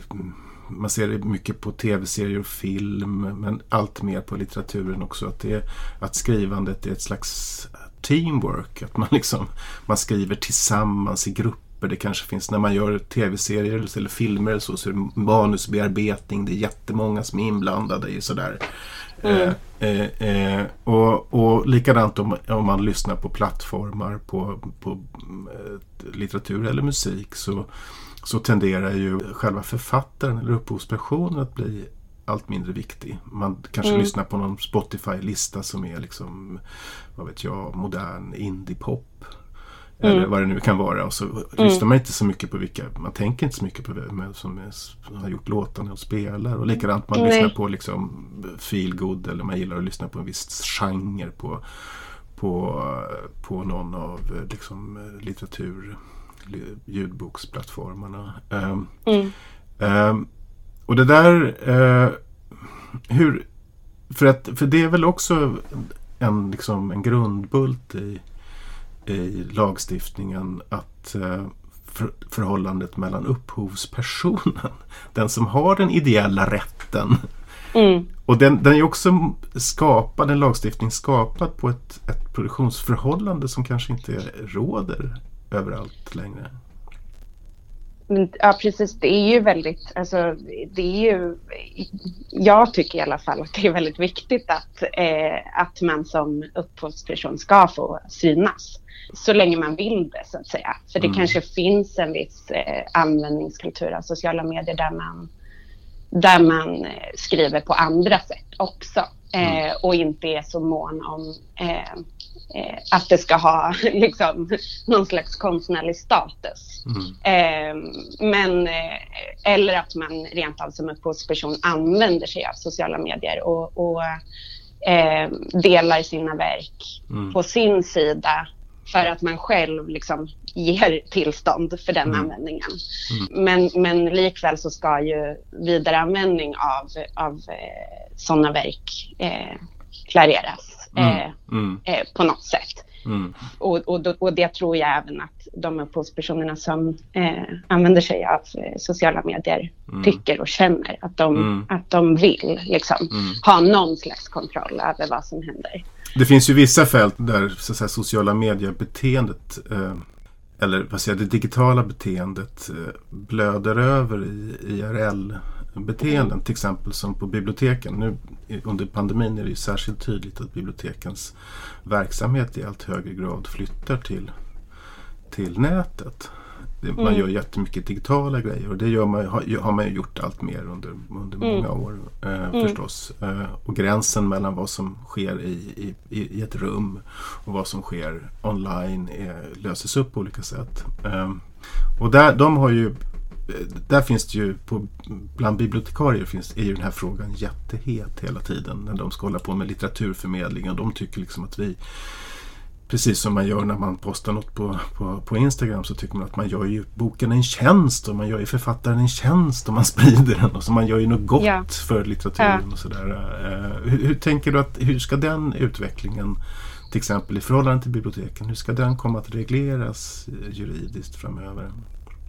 man ser det mycket på tv-serier och film men allt mer på litteraturen också. Att, det, att skrivandet är ett slags teamwork. Att man, liksom, man skriver tillsammans i grupper. Det kanske finns när man gör tv-serier eller filmer så, så är det manusbearbetning. Det är jättemånga som är inblandade i sådär. Mm. Eh, eh, eh, och, och likadant om, om man lyssnar på plattformar på, på eh, litteratur eller musik så så tenderar ju själva författaren eller upphovspersonen att bli allt mindre viktig. Man kanske mm. lyssnar på någon Spotify-lista som är liksom, vad vet jag, modern indiepop. Mm. Eller vad det nu kan vara. Och så mm. lyssnar man inte så mycket på vilka, man tänker inte så mycket på vem som, har gjort låtarna och spelar. Och likadant man Nej. lyssnar på liksom feel good eller man gillar att lyssna på en viss genre på, på, på någon av liksom, litteratur ljudboksplattformarna. Um, mm. um, och det där, uh, hur, för, att, för det är väl också en, liksom, en grundbult i, i lagstiftningen att för, förhållandet mellan upphovspersonen, den som har den ideella rätten Mm. Och den, den är också skapad, en lagstiftning skapad på ett, ett produktionsförhållande som kanske inte råder överallt längre. Ja precis, det är ju väldigt, alltså det är ju, jag tycker i alla fall att det är väldigt viktigt att, eh, att man som upphovsperson ska få synas. Så länge man vill det så att säga. För det mm. kanske finns en viss eh, användningskultur av sociala medier där man, där man eh, skriver på andra sätt också. Mm. Eh, och inte är så mån om eh, att det ska ha liksom, någon slags konstnärlig status. Mm. Eh, men, eh, eller att man rent av som upphovsperson använder sig av sociala medier och, och eh, delar sina verk mm. på sin sida för att man själv liksom ger tillstånd för den mm. användningen. Mm. Men, men likväl så ska ju vidareanvändning av, av eh, sådana verk eh, klareras. Eh, mm. eh, på något sätt. Mm. Och, och, och, det tror jag även att de upphovspersonerna som eh, använder sig av eh, sociala medier mm. tycker och känner att de, mm. att de vill liksom, mm. ha någon slags kontroll över vad som händer. Det finns ju vissa fält där så säga, sociala medier-beteendet eh, eller vad säger det digitala beteendet eh, blöder över i IRL-beteenden. Mm. Till exempel som på biblioteken. Nu under pandemin är det ju särskilt tydligt att bibliotekens verksamhet i allt högre grad flyttar till, till nätet. Man mm. gör jättemycket digitala grejer och det gör man, har, har man gjort allt mer under, under mm. många år eh, mm. förstås. Eh, och gränsen mellan vad som sker i, i, i ett rum och vad som sker online är, löses upp på olika sätt. Eh, och där, de har ju där finns det ju, på, bland bibliotekarier finns, är ju den här frågan jättehet hela tiden när de ska hålla på med litteraturförmedling och de tycker liksom att vi Precis som man gör när man postar något på, på, på Instagram så tycker man att man gör ju boken en tjänst och man gör ju författaren en tjänst och man sprider den och så man gör ju något gott ja. för litteraturen ja. och sådär. Uh, hur, hur, tänker du att hur ska den utvecklingen till exempel i förhållande till biblioteken, hur ska den komma att regleras juridiskt framöver?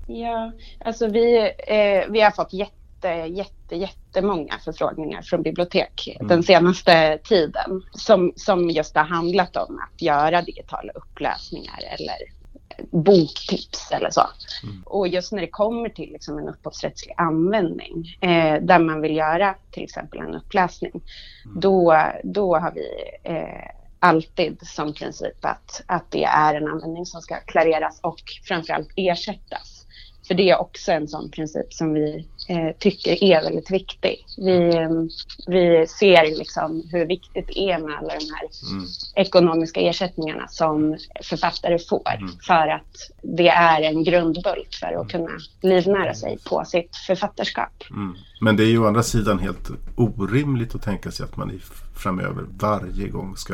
Ja, alltså vi, eh, vi har fått jätte, jätte, jättemånga förfrågningar från bibliotek mm. den senaste tiden som, som just har handlat om att göra digitala uppläsningar eller boktips eller så. Mm. Och just när det kommer till liksom en upphovsrättslig användning eh, där man vill göra till exempel en uppläsning, mm. då, då har vi eh, alltid som princip att, att det är en användning som ska klareras och framförallt ersättas. För det är också en sån princip som vi eh, tycker är väldigt viktig. Vi, eh, vi ser liksom hur viktigt det är med alla de här mm. ekonomiska ersättningarna som författare får. Mm. För att det är en grundbult för att mm. kunna livnära sig på sitt författarskap. Mm. Men det är ju å andra sidan helt orimligt att tänka sig att man i, framöver varje gång ska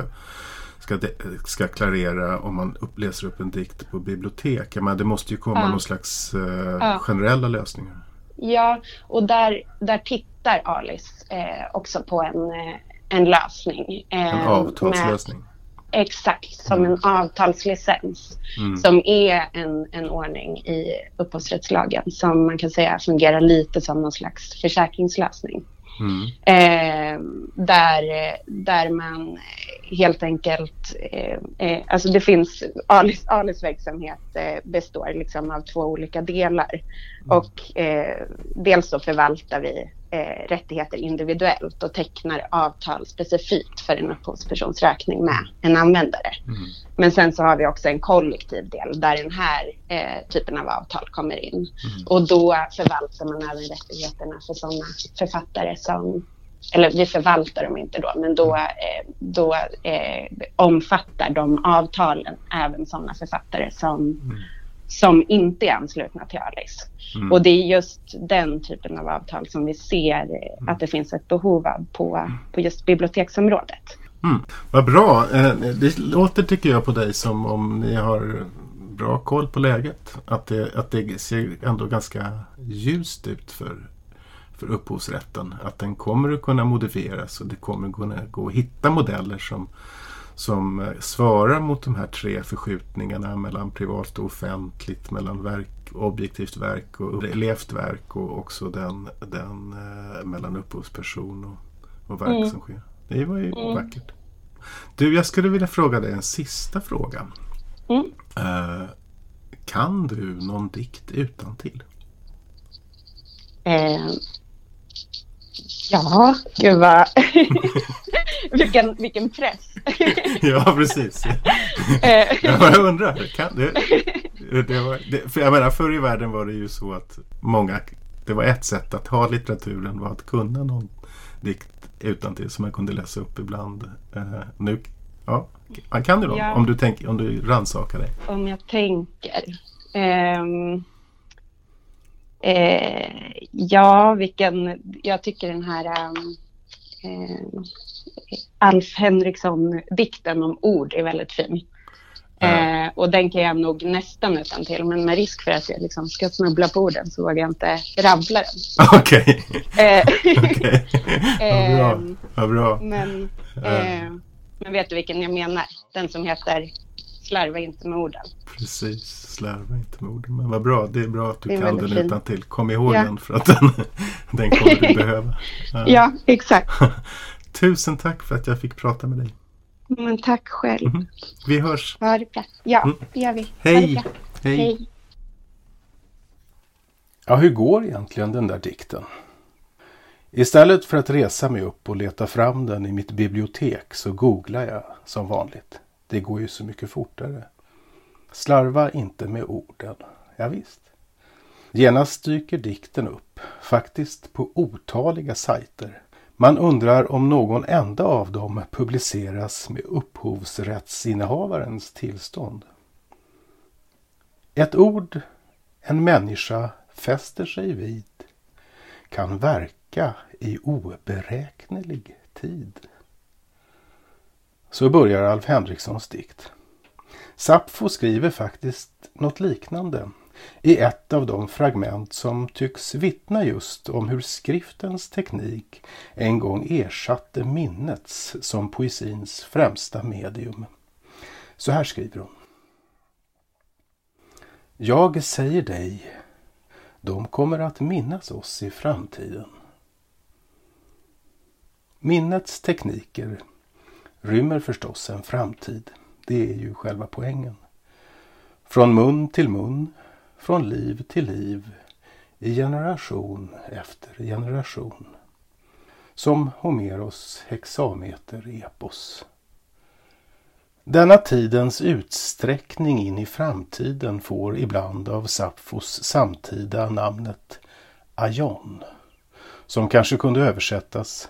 ska, ska klarera om man läser upp en dikt på bibliotek. Men det måste ju komma ja. någon slags eh, ja. generella lösningar. Ja, och där, där tittar Alice eh, också på en, eh, en lösning. Eh, en avtalslösning. Med, exakt, som mm. en avtalslicens. Mm. Som är en, en ordning i upphovsrättslagen som man kan säga fungerar lite som någon slags försäkringslösning. Mm. Eh, där, där man helt enkelt, eh, eh, alltså det finns, Alis, Alis verksamhet eh, består liksom av två olika delar. Och eh, dels så förvaltar vi eh, rättigheter individuellt och tecknar avtal specifikt för en upphovspersons räkning med en användare. Mm. Men sen så har vi också en kollektiv del där den här eh, typen av avtal kommer in. Mm. Och då förvaltar man även rättigheterna för sådana författare som eller vi förvaltar dem inte då, men då, eh, då eh, omfattar de avtalen även sådana författare som mm som inte är anslutna till Alice. Mm. Och det är just den typen av avtal som vi ser att det finns ett behov av på, på just biblioteksområdet. Mm. Vad bra. Eh, det låter tycker jag på dig som om ni har bra koll på läget. Att det, att det ser ändå ganska ljust ut för, för upphovsrätten. Att den kommer att kunna modifieras och det kommer att kunna gå att hitta modeller som som eh, svarar mot de här tre förskjutningarna mellan privat och offentligt, mellan verk, objektivt verk och levt verk och också den, den eh, mellan upphovsperson och, och verk mm. som sker. Det var ju mm. vackert. Du, jag skulle vilja fråga dig en sista fråga. Mm. Uh, kan du någon dikt utan till? Eh, ja, gud vad... vilken, vilken press. ja, precis. Eh. jag undrar, kan du? Det var, det, för jag menar, förr i världen var det ju så att många, det var ett sätt att ha litteraturen var att kunna någon dikt utan till som man kunde läsa upp ibland. Uh, nu, ja, kan du då? Ja. Om du, tänk, om du rannsakar dig. Om jag tänker. Um, uh, ja, vilken, jag tycker den här um, Alf Henriksson-dikten om ord är väldigt fin. Eh, och den kan jag nog nästan utan till men med risk för att jag liksom ska snubbla på den så vågar jag inte rabbla den. Okej. Eh, okay. Vad bra. Ehm, Vad bra. Men, eh. eh, men vet du vilken jag menar? Den som heter Slarva inte med orden. Precis, slarva inte med orden. Men vad bra, det är bra att du kan den utan till. Kom ihåg ja. den för att den, den kommer du behöva. Ja, ja exakt. Tusen tack för att jag fick prata med dig. Men tack själv. Mm. Vi hörs. Ha det bra. Ja, mm. det gör vi. Hej. Hej. Hej. Ja, hur går egentligen den där dikten? Istället för att resa mig upp och leta fram den i mitt bibliotek så googlar jag som vanligt. Det går ju så mycket fortare. Slarva inte med orden. Ja, visst. Genast dyker dikten upp, faktiskt på otaliga sajter. Man undrar om någon enda av dem publiceras med upphovsrättsinnehavarens tillstånd. Ett ord en människa fäster sig vid kan verka i oberäknelig tid. Så börjar Alf Henrikssons dikt. Sappho skriver faktiskt något liknande i ett av de fragment som tycks vittna just om hur skriftens teknik en gång ersatte minnets som poesins främsta medium. Så här skriver hon. Jag säger dig, de kommer att minnas oss i framtiden. Minnets tekniker rymmer förstås en framtid. Det är ju själva poängen. Från mun till mun, från liv till liv, i generation efter generation. Som Homeros hexameter-epos. Denna tidens utsträckning in i framtiden får ibland av Sapfos samtida namnet Aion, som kanske kunde översättas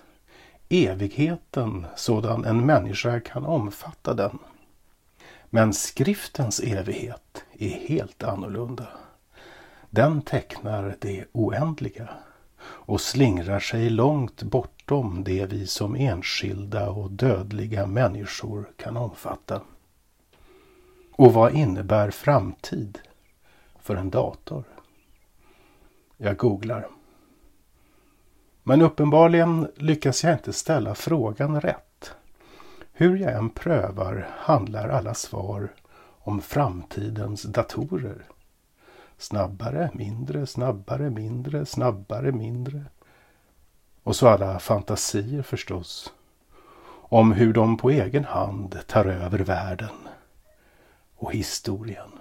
evigheten sådan en människa kan omfatta den. Men skriftens evighet är helt annorlunda. Den tecknar det oändliga och slingrar sig långt bortom det vi som enskilda och dödliga människor kan omfatta. Och vad innebär framtid för en dator? Jag googlar. Men uppenbarligen lyckas jag inte ställa frågan rätt. Hur jag än prövar handlar alla svar om framtidens datorer. Snabbare, mindre, snabbare, mindre, snabbare, mindre. Och så alla fantasier förstås. Om hur de på egen hand tar över världen och historien.